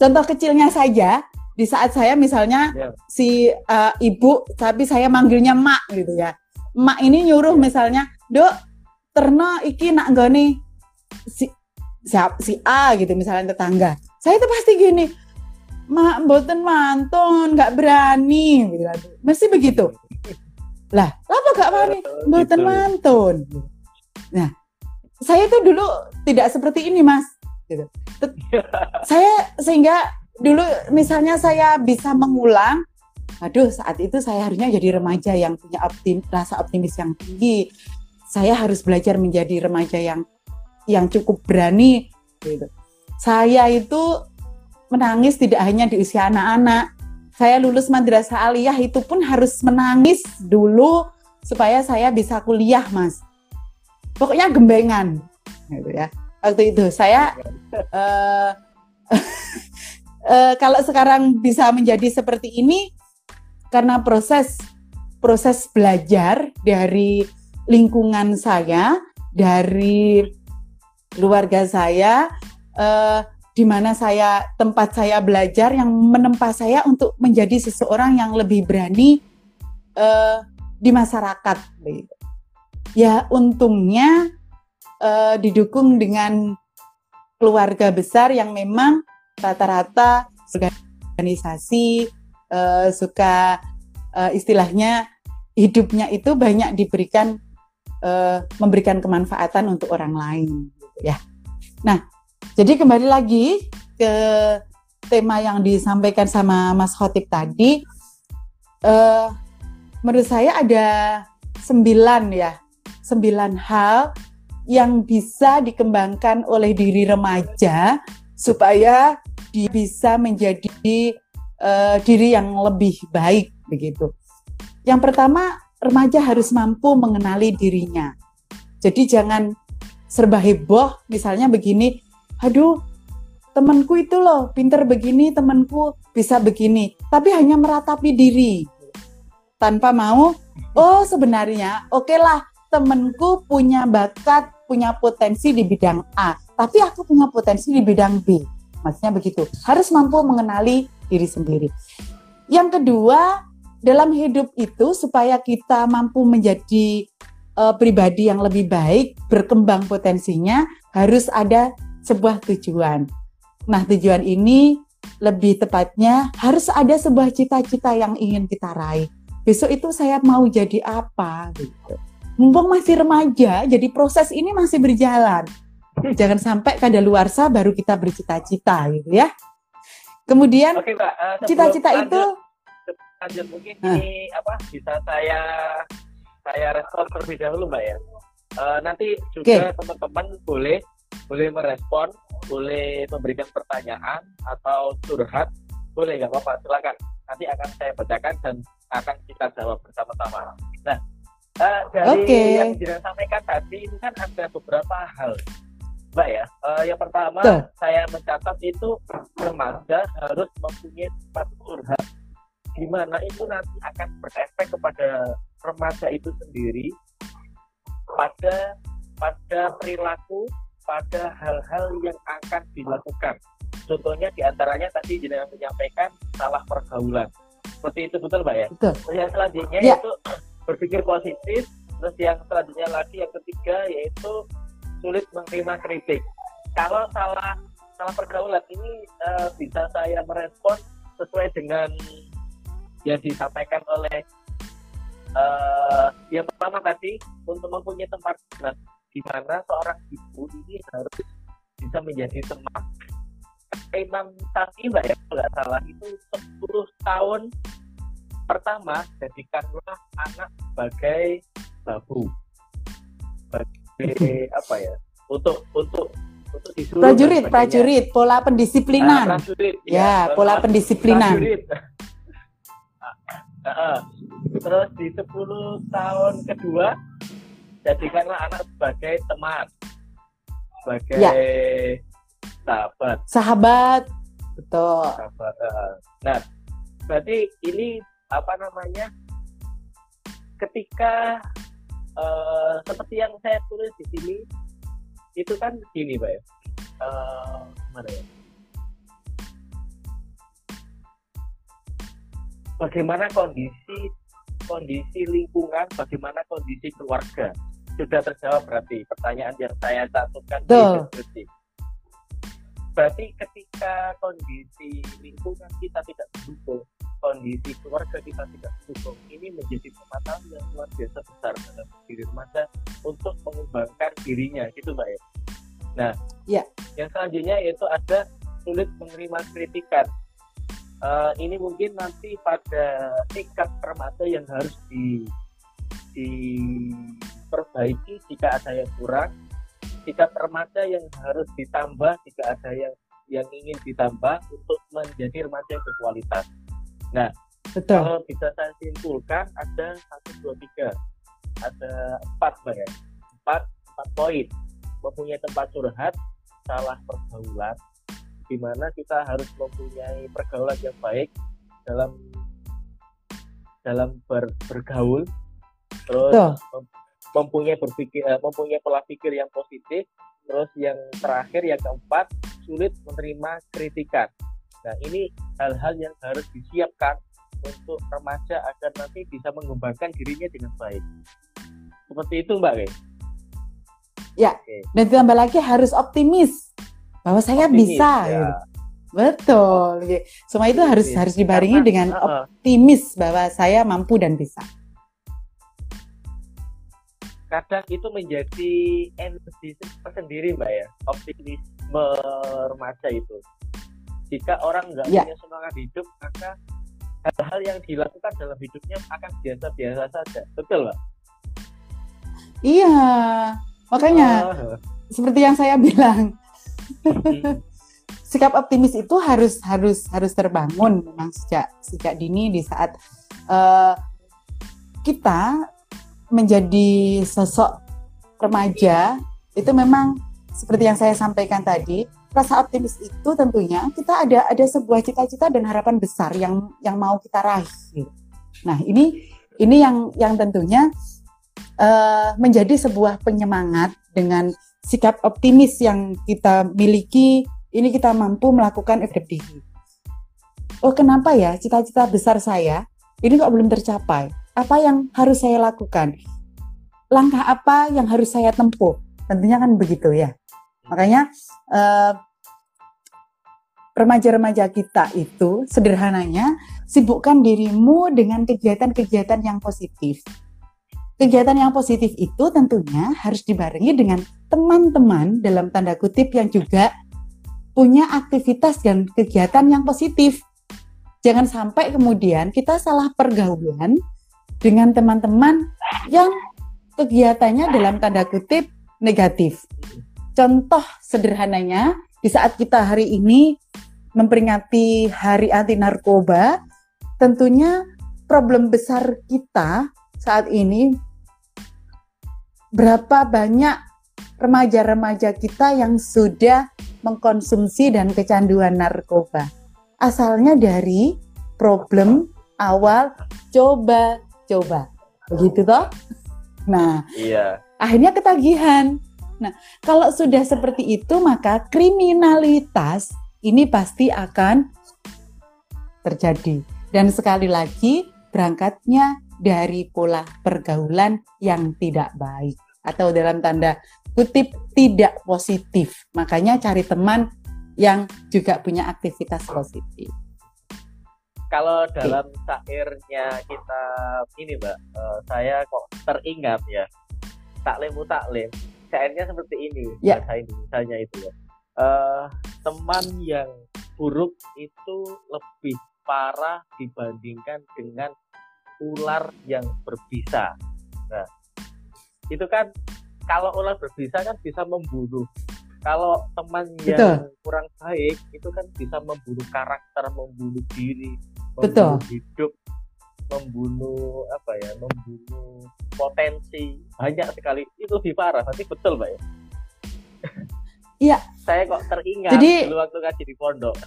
Contoh kecilnya saja, di saat saya misalnya yeah. si uh, ibu, tapi saya manggilnya mak gitu ya. Mak ini nyuruh misalnya, dok, terno iki nak goni si, si, si A gitu misalnya tetangga. Saya itu pasti gini, mak mboten mantun nggak berani gitu. mesti begitu lah apa gak berani mboten gitu. mantun nah saya itu dulu tidak seperti ini mas gitu saya sehingga dulu misalnya saya bisa mengulang aduh saat itu saya harusnya jadi remaja yang punya optim, rasa optimis yang tinggi saya harus belajar menjadi remaja yang yang cukup berani gitu saya itu menangis tidak hanya di usia anak-anak. Saya lulus madrasah aliyah itu pun harus menangis dulu supaya saya bisa kuliah, Mas. Pokoknya gembengan, gitu ya. Waktu itu saya uh, uh, kalau sekarang bisa menjadi seperti ini karena proses proses belajar dari lingkungan saya, dari keluarga saya, uh, di mana saya tempat saya belajar yang menempa saya untuk menjadi seseorang yang lebih berani uh, di masyarakat. Ya untungnya uh, didukung dengan keluarga besar yang memang rata-rata organisasi uh, suka uh, istilahnya hidupnya itu banyak diberikan uh, memberikan kemanfaatan untuk orang lain gitu ya. Nah, jadi kembali lagi ke tema yang disampaikan sama Mas Khotib tadi, uh, menurut saya ada sembilan ya, sembilan hal yang bisa dikembangkan oleh diri remaja supaya bisa menjadi uh, diri yang lebih baik begitu. Yang pertama, remaja harus mampu mengenali dirinya. Jadi jangan serba heboh, misalnya begini, aduh temanku itu loh pinter begini temanku bisa begini tapi hanya meratapi diri tanpa mau oh sebenarnya oke okay lah temanku punya bakat punya potensi di bidang A tapi aku punya potensi di bidang B maksudnya begitu harus mampu mengenali diri sendiri yang kedua dalam hidup itu supaya kita mampu menjadi uh, pribadi yang lebih baik berkembang potensinya harus ada sebuah tujuan. Nah, tujuan ini lebih tepatnya harus ada sebuah cita-cita yang ingin kita raih. Besok itu saya mau jadi apa gitu. Mumpung masih remaja, jadi proses ini masih berjalan. Jangan sampai kada luarsa baru kita bercita-cita gitu ya. Kemudian eh, cita-cita uh, itu lanjut mungkin uh. ini apa bisa saya saya respon terlebih dahulu Mbak ya. Uh, nanti juga teman-teman okay. boleh boleh merespon, boleh memberikan pertanyaan atau curhat, boleh nggak apa-apa, silakan. nanti akan saya bacakan dan akan kita jawab bersama-sama. Nah, uh, dari okay. yang disampaikan tadi itu kan ada beberapa hal, Mbak ya. Uh, yang pertama Tuh. saya mencatat itu remaja harus mempunyai tempat curhat, di mana itu nanti akan berefek kepada remaja itu sendiri pada pada perilaku pada hal-hal yang akan dilakukan. Contohnya di antaranya tadi jenengan menyampaikan salah pergaulan. Seperti itu betul Mbak ya? Betul. Terus yang selanjutnya ya. itu berpikir positif. Terus yang selanjutnya lagi yang ketiga yaitu sulit menerima kritik. Kalau salah salah pergaulan ini uh, bisa saya merespon sesuai dengan yang disampaikan oleh uh, yang pertama tadi untuk mempunyai tempat di mana seorang ibu ini harus bisa menjadi teman. Imam mbak ya nggak salah itu 10 tahun pertama jadikanlah anak sebagai babu sebagai apa ya untuk untuk untuk disuruh prajurit prajurit pola pendisiplinan. Nah, prajurit, ya, ya pola pendisiplinan. prajurit. terus di 10 tahun kedua jadikanlah anak sebagai teman. Sebagai ya. sahabat. Sahabat. Betul. Sahabat nah berarti ini apa namanya ketika uh, seperti yang saya tulis di sini itu kan gini pak ya. Uh, mana ya? Bagaimana kondisi kondisi lingkungan bagaimana kondisi keluarga? Sudah terjawab berarti pertanyaan yang saya cantumkan di deskripsi. Berarti ketika kondisi lingkungan kita tidak mendukung, kondisi keluarga kita tidak mendukung, ini menjadi permasalahan yang luar biasa besar dalam diri remaja untuk mengembangkan dirinya, gitu mbak ya. Nah, ya. yang selanjutnya yaitu ada sulit menerima kritikan. Uh, ini mungkin nanti pada tingkat remaja yang harus di diperbaiki jika ada yang kurang, jika remaja yang harus ditambah jika ada yang yang ingin ditambah untuk menjadi remaja yang berkualitas. Nah, Betul. kalau bisa saya simpulkan ada satu dua tiga, ada empat ya, empat empat poin. Mempunyai tempat curhat, salah pergaulan, di mana kita harus mempunyai pergaulan yang baik dalam dalam ber, bergaul terus Tuh. mempunyai berpikir uh, mempunyai pola pikir yang positif terus yang terakhir yang keempat sulit menerima kritikan nah ini hal-hal yang harus disiapkan untuk remaja agar nanti bisa mengembangkan dirinya dengan baik seperti itu mbak Kay? ya Oke. dan ditambah lagi harus optimis bahwa saya optimis, bisa ya. gitu. Betul. Semua itu harus harus dibarengi dengan optimis bahwa saya mampu dan bisa kadang itu menjadi energi sendiri mbak ya optimisme remaja itu jika orang nggak ya. punya semangat hidup maka hal-hal yang dilakukan dalam hidupnya akan biasa-biasa saja betul mbak iya makanya oh. seperti yang saya bilang hmm. sikap optimis itu harus harus harus terbangun memang sejak sejak dini di saat uh, kita menjadi sosok remaja itu memang seperti yang saya sampaikan tadi rasa optimis itu tentunya kita ada ada sebuah cita-cita dan harapan besar yang yang mau kita raih. Nah ini ini yang yang tentunya uh, menjadi sebuah penyemangat dengan sikap optimis yang kita miliki ini kita mampu melakukan FDP. Oh kenapa ya cita-cita besar saya ini kok belum tercapai? apa yang harus saya lakukan? Langkah apa yang harus saya tempuh? Tentunya kan begitu ya. Makanya eh, remaja-remaja kita itu sederhananya sibukkan dirimu dengan kegiatan-kegiatan yang positif. Kegiatan yang positif itu tentunya harus dibarengi dengan teman-teman dalam tanda kutip yang juga punya aktivitas dan kegiatan yang positif. Jangan sampai kemudian kita salah pergaulan dengan teman-teman yang kegiatannya dalam tanda kutip negatif. Contoh sederhananya, di saat kita hari ini memperingati Hari Anti Narkoba, tentunya problem besar kita saat ini berapa banyak remaja-remaja kita yang sudah mengkonsumsi dan kecanduan narkoba. Asalnya dari problem awal coba-coba. Begitu toh? Nah, iya. akhirnya ketagihan. Nah, kalau sudah seperti itu maka kriminalitas ini pasti akan terjadi. Dan sekali lagi berangkatnya dari pola pergaulan yang tidak baik atau dalam tanda kutip tidak positif. Makanya cari teman yang juga punya aktivitas positif. Kalau dalam syairnya kita ini mbak, uh, saya kok teringat ya taklim taklim. Syairnya seperti ini ya. bahasa Indonesia itu ya. Uh, teman yang buruk itu lebih parah dibandingkan dengan ular yang berbisa. Nah, itu kan kalau ular berbisa kan bisa membunuh. Kalau teman yang Betul. kurang baik itu kan bisa membunuh karakter, membunuh diri, membunuh Betul. hidup, membunuh apa ya, membunuh potensi banyak sekali. Itu lebih parah. Nanti betul, Mbak ya. Iya. Saya kok teringat Jadi, dulu waktu ngaji di pondok.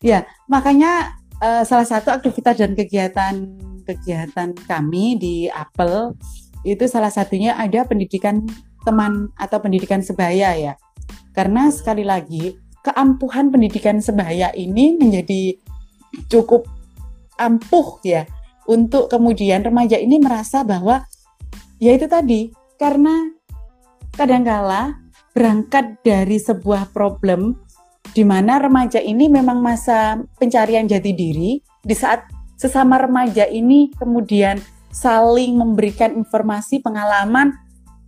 Ya, makanya uh, salah satu aktivitas dan kegiatan kegiatan kami di Apple itu salah satunya ada pendidikan teman atau pendidikan sebaya ya. Karena sekali lagi keampuhan pendidikan sebaya ini menjadi cukup ampuh ya untuk kemudian remaja ini merasa bahwa ya itu tadi karena kadangkala berangkat dari sebuah problem di mana remaja ini memang masa pencarian jati diri di saat sesama remaja ini kemudian saling memberikan informasi pengalaman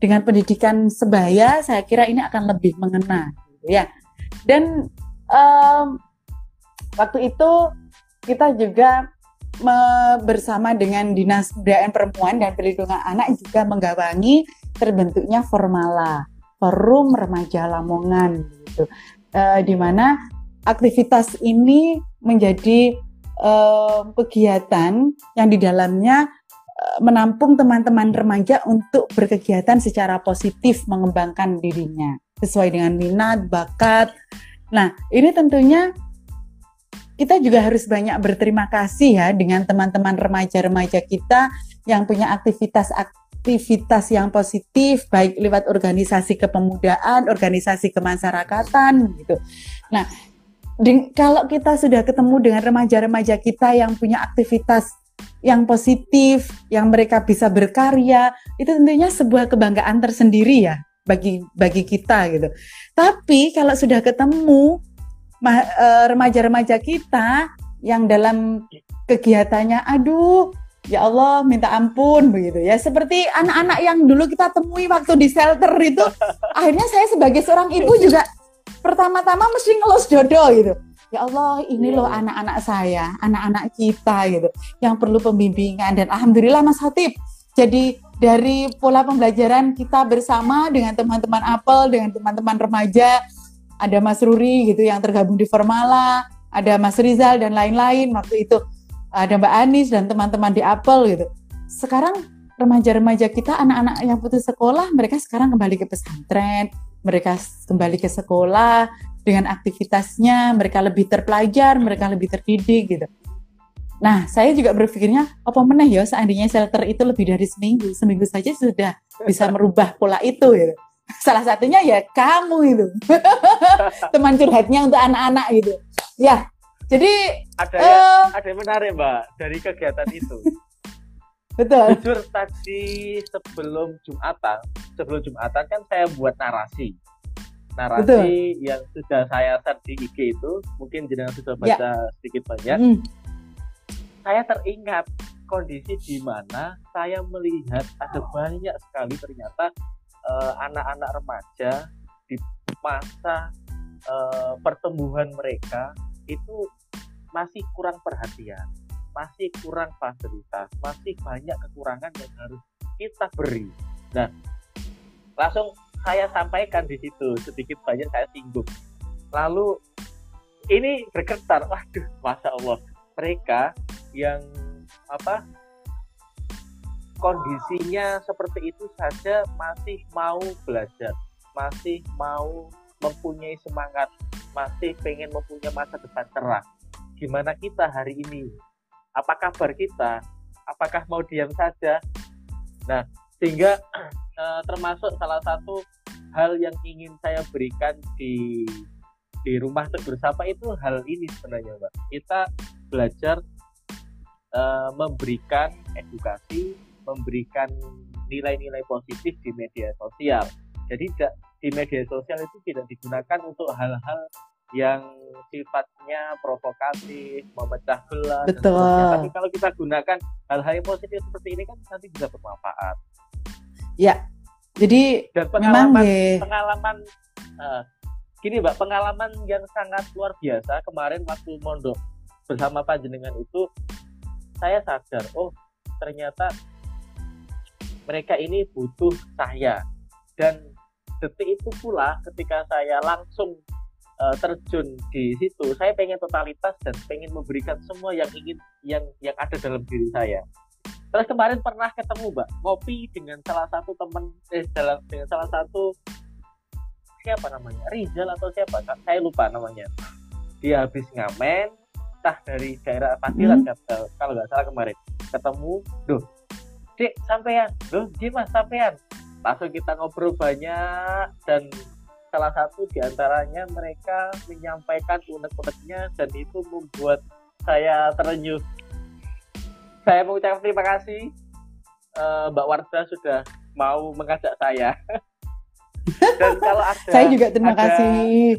dengan pendidikan sebaya saya kira ini akan lebih mengena gitu ya. Dan um, waktu itu kita juga bersama dengan dinas kebudayaan perempuan dan perlindungan anak juga menggawangi terbentuknya formala forum remaja Lamongan gitu uh, di mana aktivitas ini menjadi uh, kegiatan yang di dalamnya uh, menampung teman-teman remaja untuk berkegiatan secara positif mengembangkan dirinya sesuai dengan minat, bakat. Nah, ini tentunya kita juga harus banyak berterima kasih ya dengan teman-teman remaja-remaja kita yang punya aktivitas aktivitas yang positif baik lewat organisasi kepemudaan, organisasi kemasyarakatan gitu. Nah, kalau kita sudah ketemu dengan remaja-remaja kita yang punya aktivitas yang positif, yang mereka bisa berkarya, itu tentunya sebuah kebanggaan tersendiri ya bagi bagi kita gitu. Tapi kalau sudah ketemu remaja-remaja kita yang dalam kegiatannya aduh ya Allah minta ampun begitu ya. Seperti anak-anak yang dulu kita temui waktu di shelter itu akhirnya saya sebagai seorang ibu juga pertama-tama mesti ngelus jodoh gitu. Ya Allah ini loh iya. anak-anak saya anak-anak kita gitu yang perlu pembimbingan. Dan alhamdulillah Mas Hatip jadi dari pola pembelajaran kita bersama dengan teman-teman Apel dengan teman-teman remaja ada Mas Ruri gitu yang tergabung di Formala ada Mas Rizal dan lain-lain waktu itu ada Mbak Anis dan teman-teman di Apple gitu. Sekarang remaja-remaja kita, anak-anak yang putus sekolah, mereka sekarang kembali ke pesantren, mereka kembali ke sekolah dengan aktivitasnya, mereka lebih terpelajar, mereka lebih terdidik gitu. Nah, saya juga berpikirnya, apa meneh ya seandainya shelter itu lebih dari seminggu, seminggu saja sudah bisa merubah pola itu gitu. Salah satunya ya kamu itu, teman curhatnya untuk anak-anak gitu. Ya, jadi ada uh, yang, ada yang menarik mbak dari kegiatan itu. Betul. Jujur tadi sebelum Jumatan, sebelum Jumatan kan saya buat narasi. Narasi Betul. yang sudah saya share di IG itu, mungkin jenengan sudah baca ya. sedikit banyak. Mm. Saya teringat kondisi di mana saya melihat ada banyak sekali ternyata eh, anak-anak uh, remaja di masa uh, pertumbuhan mereka itu masih kurang perhatian, masih kurang fasilitas, masih banyak kekurangan yang harus kita beri. Nah, langsung saya sampaikan di situ sedikit banyak saya singgung. Lalu ini bergetar, waduh, masa Allah, mereka yang apa kondisinya seperti itu saja masih mau belajar, masih mau mempunyai semangat, masih pengen mempunyai masa depan cerah. Gimana kita hari ini? Apa kabar kita? Apakah mau diam saja? Nah, sehingga eh, termasuk salah satu hal yang ingin saya berikan di di rumah tegur sapa itu hal ini sebenarnya mbak kita belajar uh, memberikan edukasi memberikan nilai-nilai positif di media sosial jadi di media sosial itu tidak digunakan untuk hal-hal yang sifatnya provokatif, memecah belah. Betul. Tapi kalau kita gunakan hal-hal yang positif seperti ini kan nanti bisa bermanfaat. Ya. Jadi dan pengalaman memang, pengalaman uh, gini mbak pengalaman yang sangat luar biasa kemarin waktu mondok bersama Pak Jenengan itu saya sadar oh ternyata mereka ini butuh saya dan detik itu pula ketika saya langsung uh, terjun di situ saya pengen totalitas dan pengen memberikan semua yang ingin yang yang ada dalam diri saya. Terus kemarin pernah ketemu mbak ngopi dengan salah satu teman eh dalam dengan salah satu siapa namanya? Rizal atau siapa? Saya lupa namanya. Dia habis ngamen entah dari daerah Padilan hmm. kalau nggak salah kemarin. Ketemu duh Dek sampean. Duh gimana sampean. Langsung kita ngobrol banyak dan salah satu di antaranya mereka menyampaikan unek-uneknya dan itu membuat saya terenyuh. Saya mengucapkan terima kasih. Uh, Mbak Warda sudah mau mengajak saya. Dan kalau ada Saya juga terima ada, kasih.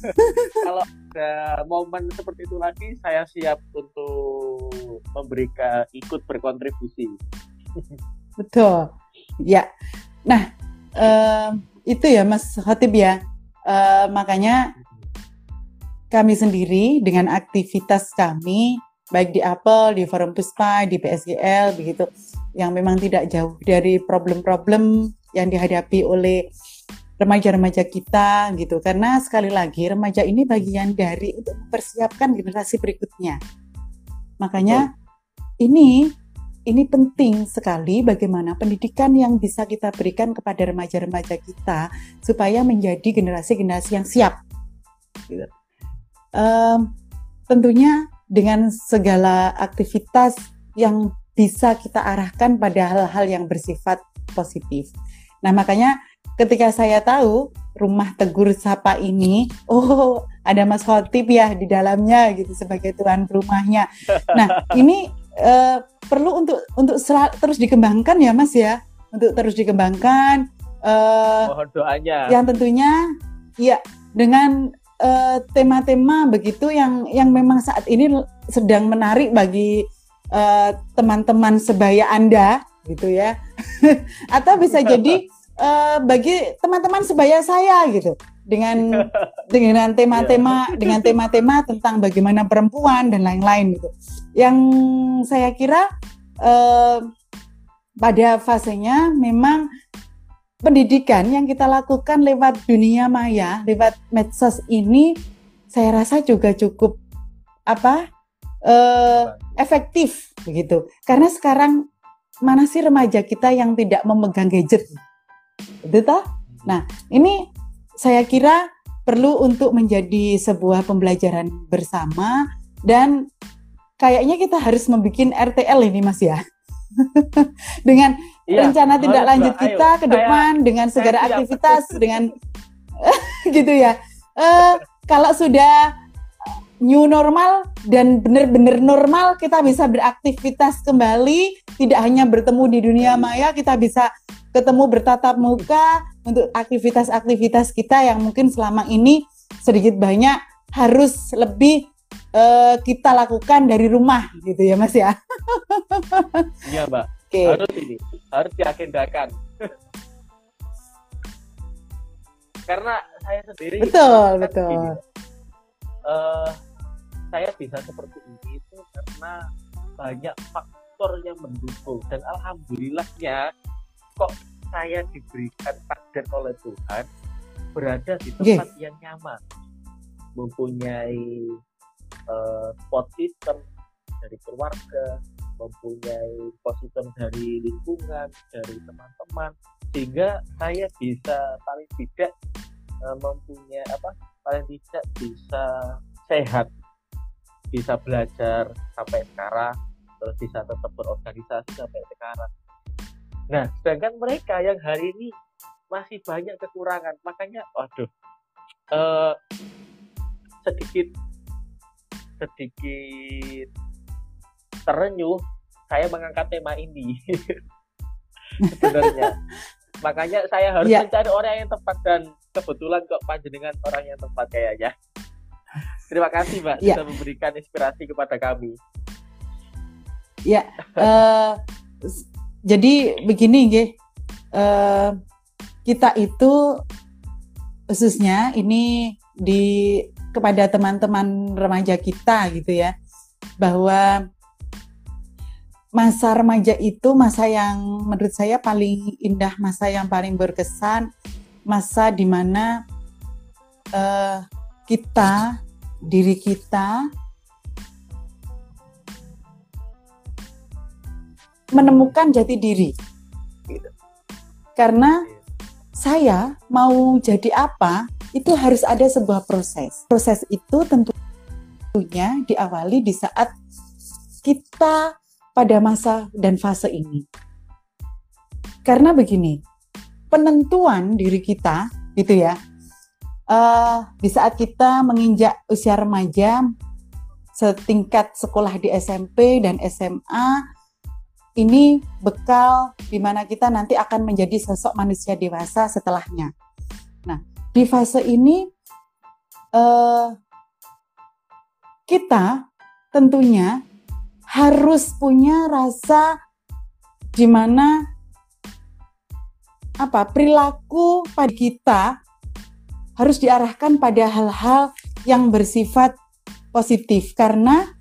kalau ada momen seperti itu lagi, saya siap untuk memberikan ikut berkontribusi. Betul. Ya. Nah, uh, itu ya Mas Khotib ya. Uh, makanya kami sendiri dengan aktivitas kami baik di Apple, di Forum Puspa, di PSGL begitu yang memang tidak jauh dari problem-problem yang dihadapi oleh remaja-remaja kita gitu karena sekali lagi remaja ini bagian dari untuk mempersiapkan generasi berikutnya makanya ini ini penting sekali bagaimana pendidikan yang bisa kita berikan kepada remaja-remaja kita supaya menjadi generasi-generasi yang siap um, tentunya dengan segala aktivitas yang bisa kita arahkan pada hal-hal yang bersifat positif. Nah, makanya ketika saya tahu rumah Tegur Sapa ini, oh ada Mas Khotib ya di dalamnya gitu sebagai tuan rumahnya. Nah ini uh, perlu untuk untuk terus dikembangkan ya Mas ya, untuk terus dikembangkan. Uh, Mohon doanya. Yang tentunya ya dengan eh, tema-tema uh, begitu yang yang memang saat ini sedang menarik bagi teman-teman uh, sebaya Anda gitu ya, atau bisa jadi uh, bagi teman-teman sebaya saya gitu dengan dengan tema-tema iya. dengan tema-tema tentang bagaimana perempuan dan lain-lain gitu. Yang saya kira uh, pada fasenya memang pendidikan yang kita lakukan lewat dunia maya, lewat medsos ini saya rasa juga cukup apa uh, efektif begitu. Karena sekarang mana sih remaja kita yang tidak memegang gadget? Itu toh? Nah, ini saya kira perlu untuk menjadi sebuah pembelajaran bersama dan kayaknya kita harus membuat RTL ini Mas ya. dengan iya, rencana tindak lanjut kita ayo, ke depan saya, dengan segala aktivitas dengan gitu ya. Uh, kalau sudah new normal dan benar-benar normal kita bisa beraktivitas kembali, tidak hanya bertemu di dunia maya, kita bisa ketemu bertatap muka untuk aktivitas-aktivitas kita yang mungkin selama ini sedikit banyak harus lebih uh, kita lakukan dari rumah gitu ya Mas ya. Iya Mbak. Okay. Harus ini harus diagendakan. Karena saya sendiri betul betul. Gini, uh, saya bisa seperti ini itu karena banyak faktor yang mendukung dan alhamdulillahnya kok saya diberikan takdir oleh Tuhan berada di tempat yeah. yang nyaman mempunyai uh, spot system dari keluarga mempunyai positif dari lingkungan dari teman-teman sehingga saya bisa paling tidak uh, mempunyai apa paling tidak bisa sehat bisa belajar sampai sekarang terus bisa tetap berorganisasi sampai sekarang nah sedangkan mereka yang hari ini masih banyak kekurangan. Makanya waduh uh, sedikit sedikit terenyuh saya mengangkat tema ini. Sebenarnya. Makanya saya harus ya. mencari orang yang tepat dan kebetulan kok panjenengan orang yang tepat kayaknya. Terima kasih mbak ya. sudah memberikan inspirasi kepada kami. Ya uh, jadi begini gih uh, kita itu khususnya ini di kepada teman-teman remaja kita gitu ya bahwa masa remaja itu masa yang menurut saya paling indah masa yang paling berkesan masa di mana uh, kita diri kita menemukan jati diri gitu. karena saya mau jadi apa itu harus ada sebuah proses. Proses itu tentunya diawali di saat kita pada masa dan fase ini. Karena begini, penentuan diri kita gitu ya, uh, di saat kita menginjak usia remaja, setingkat sekolah di SMP dan SMA, ini bekal di mana kita nanti akan menjadi sosok manusia dewasa setelahnya. Nah, di fase ini uh, kita tentunya harus punya rasa di mana apa perilaku pada kita harus diarahkan pada hal-hal yang bersifat positif karena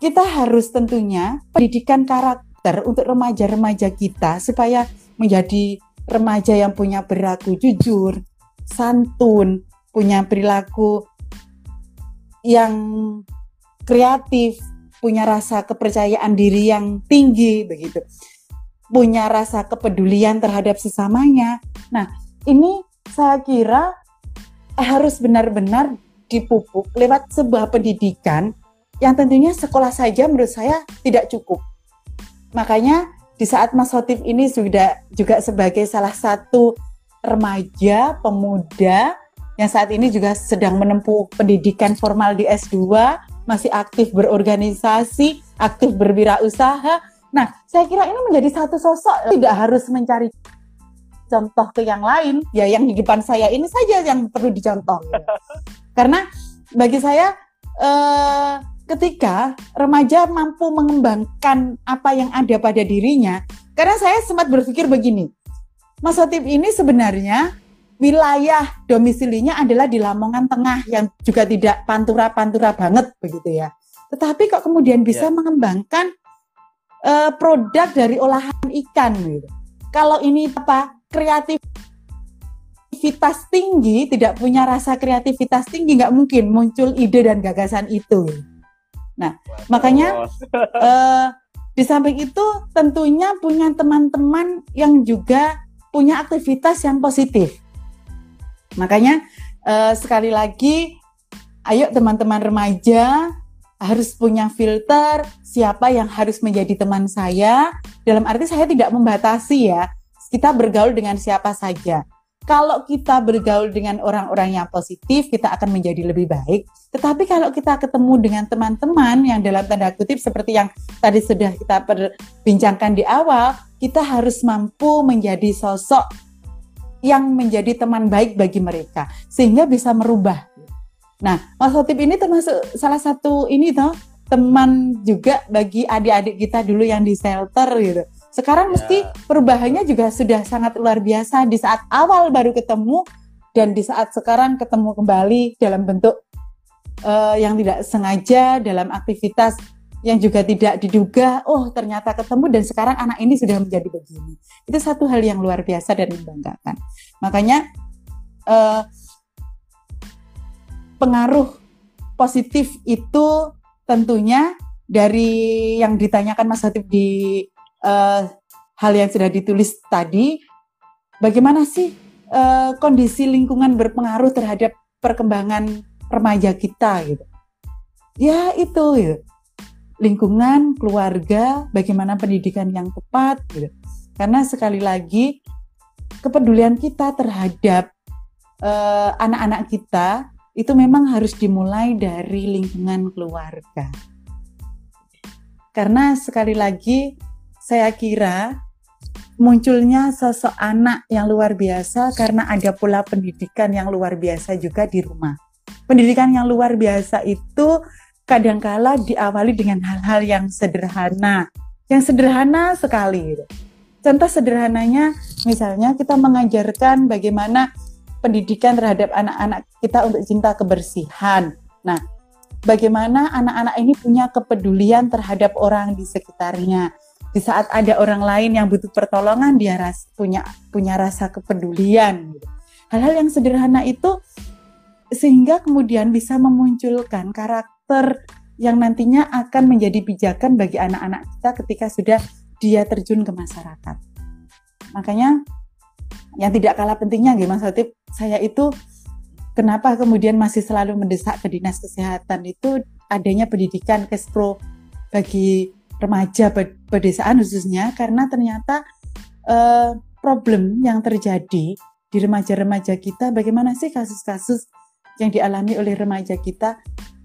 kita harus tentunya pendidikan karakter untuk remaja-remaja kita supaya menjadi remaja yang punya perilaku jujur, santun, punya perilaku yang kreatif, punya rasa kepercayaan diri yang tinggi begitu. Punya rasa kepedulian terhadap sesamanya. Nah, ini saya kira harus benar-benar dipupuk lewat sebuah pendidikan yang tentunya sekolah saja menurut saya tidak cukup. Makanya di saat Mas Hotif ini sudah juga sebagai salah satu remaja pemuda yang saat ini juga sedang menempuh pendidikan formal di S2, masih aktif berorganisasi, aktif berwirausaha. Nah, saya kira ini menjadi satu sosok tidak harus mencari contoh ke yang lain, ya yang di depan saya ini saja yang perlu dicontoh. Karena bagi saya eh, ketika remaja mampu mengembangkan apa yang ada pada dirinya, karena saya sempat berpikir begini, Mas Otip ini sebenarnya wilayah domisilinya adalah di Lamongan Tengah yang juga tidak pantura-pantura banget begitu ya. Tetapi kok kemudian bisa yeah. mengembangkan uh, produk dari olahan ikan gitu. Kalau ini apa kreativitas tinggi, tidak punya rasa kreativitas tinggi, nggak mungkin muncul ide dan gagasan itu. Nah, Waduh. makanya uh, di samping itu tentunya punya teman-teman yang juga punya aktivitas yang positif. Makanya uh, sekali lagi, ayo teman-teman remaja harus punya filter siapa yang harus menjadi teman saya. Dalam arti saya tidak membatasi ya, kita bergaul dengan siapa saja kalau kita bergaul dengan orang-orang yang positif, kita akan menjadi lebih baik. Tetapi kalau kita ketemu dengan teman-teman yang dalam tanda kutip seperti yang tadi sudah kita perbincangkan di awal, kita harus mampu menjadi sosok yang menjadi teman baik bagi mereka sehingga bisa merubah. Nah, Mas Hotip ini termasuk salah satu ini toh teman juga bagi adik-adik kita dulu yang di shelter gitu sekarang ya. mesti perubahannya juga sudah sangat luar biasa di saat awal baru ketemu dan di saat sekarang ketemu kembali dalam bentuk uh, yang tidak sengaja dalam aktivitas yang juga tidak diduga, oh ternyata ketemu dan sekarang anak ini sudah menjadi begini. Itu satu hal yang luar biasa dan membanggakan. Makanya uh, pengaruh positif itu tentunya dari yang ditanyakan Mas Hatip di uh, hal yang sudah ditulis tadi, bagaimana sih uh, kondisi lingkungan berpengaruh terhadap perkembangan remaja kita gitu? Ya itu, gitu. lingkungan, keluarga, bagaimana pendidikan yang tepat, gitu. Karena sekali lagi kepedulian kita terhadap eh, anak-anak uh, kita itu memang harus dimulai dari lingkungan keluarga. Karena sekali lagi saya kira munculnya sosok anak yang luar biasa karena ada pola pendidikan yang luar biasa juga di rumah. Pendidikan yang luar biasa itu kadangkala diawali dengan hal-hal yang sederhana, yang sederhana sekali. Contoh sederhananya, misalnya kita mengajarkan bagaimana pendidikan terhadap anak-anak kita untuk cinta kebersihan. Nah, bagaimana anak-anak ini punya kepedulian terhadap orang di sekitarnya. Di saat ada orang lain yang butuh pertolongan, dia ras, punya punya rasa kepedulian. Hal-hal yang sederhana itu sehingga kemudian bisa memunculkan karakter yang nantinya akan menjadi pijakan bagi anak-anak kita ketika sudah dia terjun ke masyarakat. Makanya yang tidak kalah pentingnya gitu Mas saya itu kenapa kemudian masih selalu mendesak ke Dinas Kesehatan itu adanya pendidikan kespro bagi remaja pedesaan khususnya karena ternyata eh, problem yang terjadi di remaja-remaja kita bagaimana sih kasus-kasus yang dialami oleh remaja kita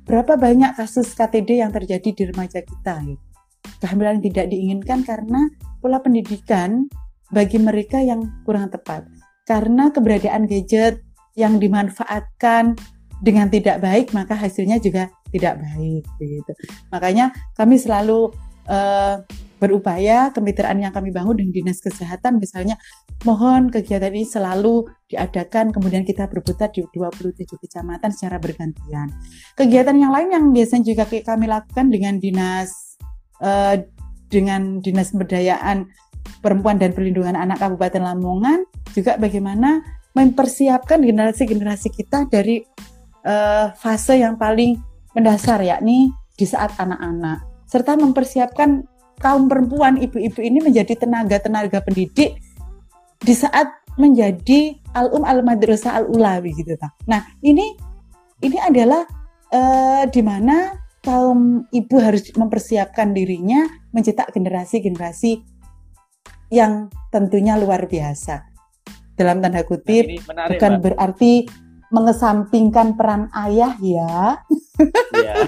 berapa banyak kasus KTD yang terjadi di remaja kita gitu kehamilan tidak diinginkan karena pola pendidikan bagi mereka yang kurang tepat. Karena keberadaan gadget yang dimanfaatkan dengan tidak baik, maka hasilnya juga tidak baik. Begitu. Makanya kami selalu uh, berupaya kemitraan yang kami bangun dengan dinas kesehatan misalnya mohon kegiatan ini selalu diadakan kemudian kita berputar di 27 kecamatan secara bergantian. Kegiatan yang lain yang biasanya juga kami lakukan dengan dinas uh, dengan Dinas Pemberdayaan Perempuan dan Perlindungan Anak Kabupaten Lamongan juga bagaimana mempersiapkan generasi-generasi kita dari uh, fase yang paling mendasar yakni di saat anak-anak serta mempersiapkan kaum perempuan ibu-ibu ini menjadi tenaga-tenaga pendidik di saat menjadi al-um al-madrasah al-ula begitu. Nah, ini ini adalah uh, di mana kaum ibu harus mempersiapkan dirinya mencetak generasi-generasi yang tentunya luar biasa. Dalam tanda kutip, nah, menarik, bukan Mbak. berarti mengesampingkan peran ayah ya. ya.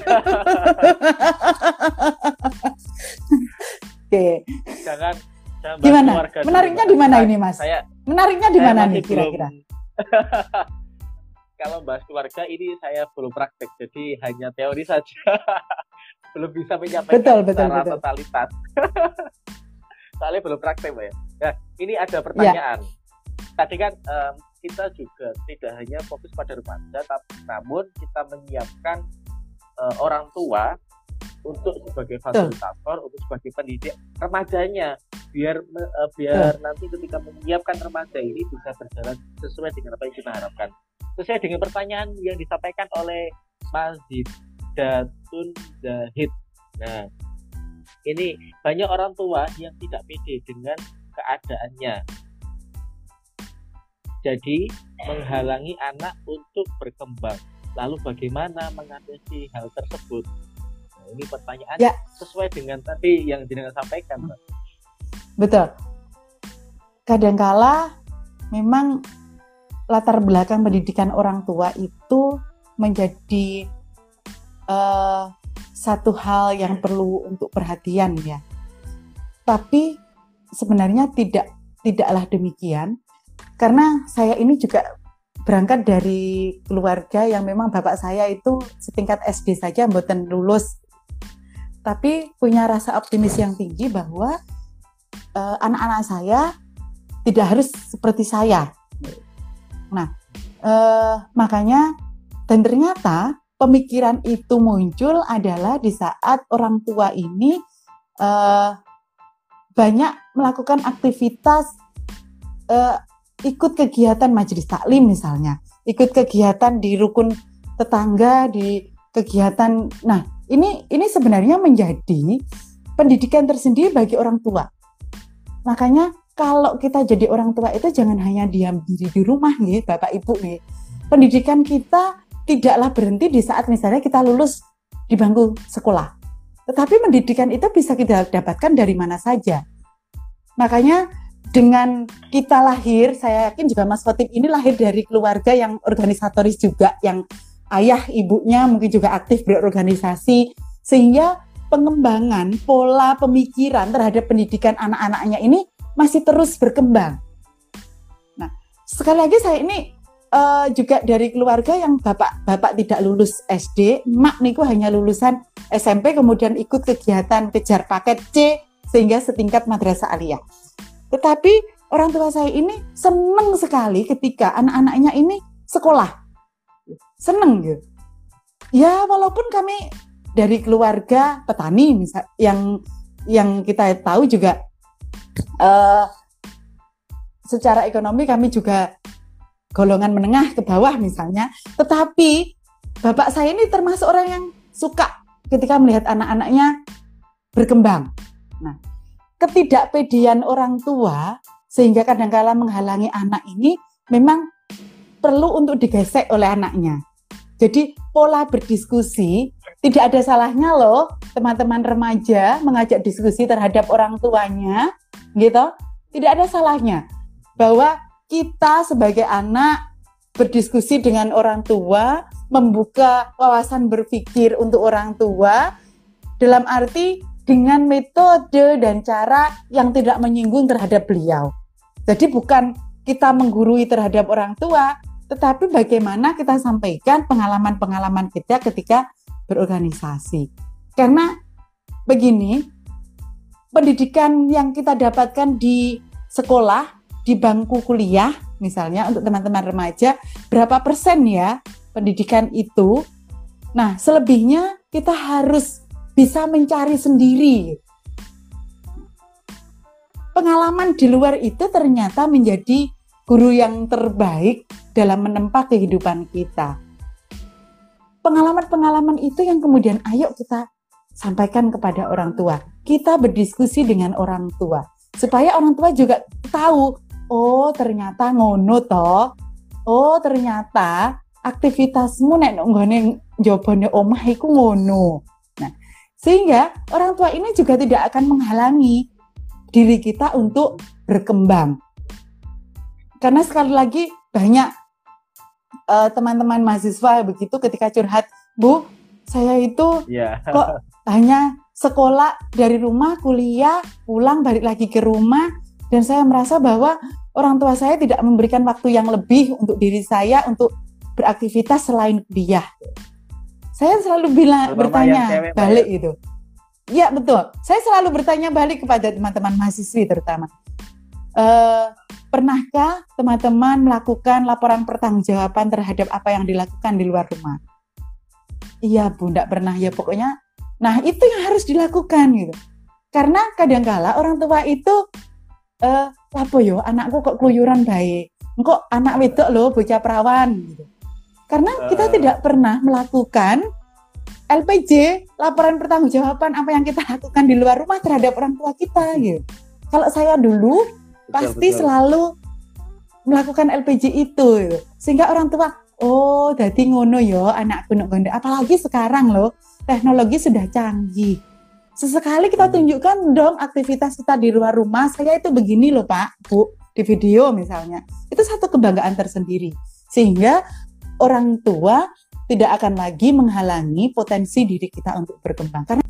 Oke. Jangan, jangan gimana? Menariknya di mana ini, Mas? Saya, Menariknya di mana nih kira-kira? kalau bahas keluarga ini saya belum praktek, jadi hanya teori saja. belum bisa menyampaikan betul, betul, secara betul. totalitas. Soalnya belum praktek, Mbak ya. Nah, ini ada ya. pertanyaan. Ya. Tadi kan um, kita juga tidak hanya fokus pada remaja, tapi namun kita menyiapkan uh, orang tua untuk sebagai fasilitator, Betul. untuk sebagai pendidik remajanya, biar uh, biar Betul. nanti ketika menyiapkan remaja ini bisa berjalan sesuai dengan apa yang kita harapkan sesuai dengan pertanyaan yang disampaikan oleh Mas Datun Zahid. Nah, ini banyak orang tua yang tidak pede dengan keadaannya. Jadi menghalangi anak untuk berkembang. Lalu bagaimana mengatasi hal tersebut? Nah, ini pertanyaan ya. sesuai dengan tadi yang dengan sampaikan. Betul. Kadangkala memang latar belakang pendidikan orang tua itu menjadi uh, satu hal yang perlu untuk perhatian ya. Tapi sebenarnya tidak tidaklah demikian karena saya ini juga berangkat dari keluarga yang memang bapak saya itu setingkat SD saja mboten lulus. Tapi punya rasa optimis yang tinggi bahwa eh, anak-anak uh, saya tidak harus seperti saya. Nah, eh, makanya dan ternyata pemikiran itu muncul adalah di saat orang tua ini eh, banyak melakukan aktivitas eh, ikut kegiatan majelis taklim misalnya, ikut kegiatan di rukun tetangga, di kegiatan, nah ini ini sebenarnya menjadi pendidikan tersendiri bagi orang tua. Makanya kalau kita jadi orang tua itu jangan hanya diam diri di rumah nih, Bapak Ibu nih. Pendidikan kita tidaklah berhenti di saat misalnya kita lulus di bangku sekolah. Tetapi pendidikan itu bisa kita dapatkan dari mana saja. Makanya dengan kita lahir, saya yakin juga Mas Khotib ini lahir dari keluarga yang organisatoris juga, yang ayah ibunya mungkin juga aktif berorganisasi, sehingga pengembangan pola pemikiran terhadap pendidikan anak-anaknya ini masih terus berkembang. Nah, sekali lagi saya ini uh, juga dari keluarga yang bapak-bapak tidak lulus SD, mak niku hanya lulusan SMP kemudian ikut kegiatan kejar paket C sehingga setingkat madrasah aliyah. Tetapi orang tua saya ini senang sekali ketika anak-anaknya ini sekolah. Seneng gitu. Ya walaupun kami dari keluarga petani misal yang yang kita tahu juga uh, secara ekonomi kami juga golongan menengah ke bawah misalnya tetapi bapak saya ini termasuk orang yang suka ketika melihat anak-anaknya berkembang nah ketidakpedian orang tua sehingga kadang-kala menghalangi anak ini memang perlu untuk digesek oleh anaknya. Jadi pola berdiskusi tidak ada salahnya loh teman-teman remaja mengajak diskusi terhadap orang tuanya gitu. Tidak ada salahnya bahwa kita sebagai anak berdiskusi dengan orang tua membuka wawasan berpikir untuk orang tua dalam arti dengan metode dan cara yang tidak menyinggung terhadap beliau jadi bukan kita menggurui terhadap orang tua tetapi bagaimana kita sampaikan pengalaman-pengalaman kita ketika berorganisasi. Karena begini, pendidikan yang kita dapatkan di sekolah, di bangku kuliah, misalnya untuk teman-teman remaja, berapa persen ya pendidikan itu? Nah, selebihnya kita harus bisa mencari sendiri. Pengalaman di luar itu ternyata menjadi guru yang terbaik dalam menempa kehidupan kita pengalaman-pengalaman itu yang kemudian ayo kita sampaikan kepada orang tua. Kita berdiskusi dengan orang tua supaya orang tua juga tahu, oh ternyata ngono toh. Oh ternyata aktivitasmu nek nggone jawabane omah iku ngono. Sehingga orang tua ini juga tidak akan menghalangi diri kita untuk berkembang. Karena sekali lagi banyak uh, teman-teman mahasiswa begitu ketika curhat, Bu, saya itu yeah. kok hanya sekolah dari rumah, kuliah, pulang balik lagi ke rumah, dan saya merasa bahwa orang tua saya tidak memberikan waktu yang lebih untuk diri saya untuk beraktivitas selain kuliah. Saya selalu bilang bertanya balik ya? itu. Ya betul. Saya selalu bertanya balik kepada teman-teman mahasiswi terutama. Uh, Pernahkah teman-teman melakukan laporan pertanggungjawaban terhadap apa yang dilakukan di luar rumah? Iya bu, tidak pernah ya pokoknya. Nah itu yang harus dilakukan gitu. Karena kadangkala orang tua itu eh apa yo anakku kok keluyuran baik, kok anak wedok loh bocah perawan gitu. Karena kita uh. tidak pernah melakukan LPJ laporan pertanggungjawaban apa yang kita lakukan di luar rumah terhadap orang tua kita gitu. Kalau saya dulu pasti betul. selalu melakukan LPG itu gitu. sehingga orang tua oh jadi ngono yo anak gunung gonde apalagi sekarang loh teknologi sudah canggih sesekali kita hmm. tunjukkan dong aktivitas kita di luar rumah saya itu begini loh pak bu di video misalnya itu satu kebanggaan tersendiri sehingga orang tua tidak akan lagi menghalangi potensi diri kita untuk berkembang. Karena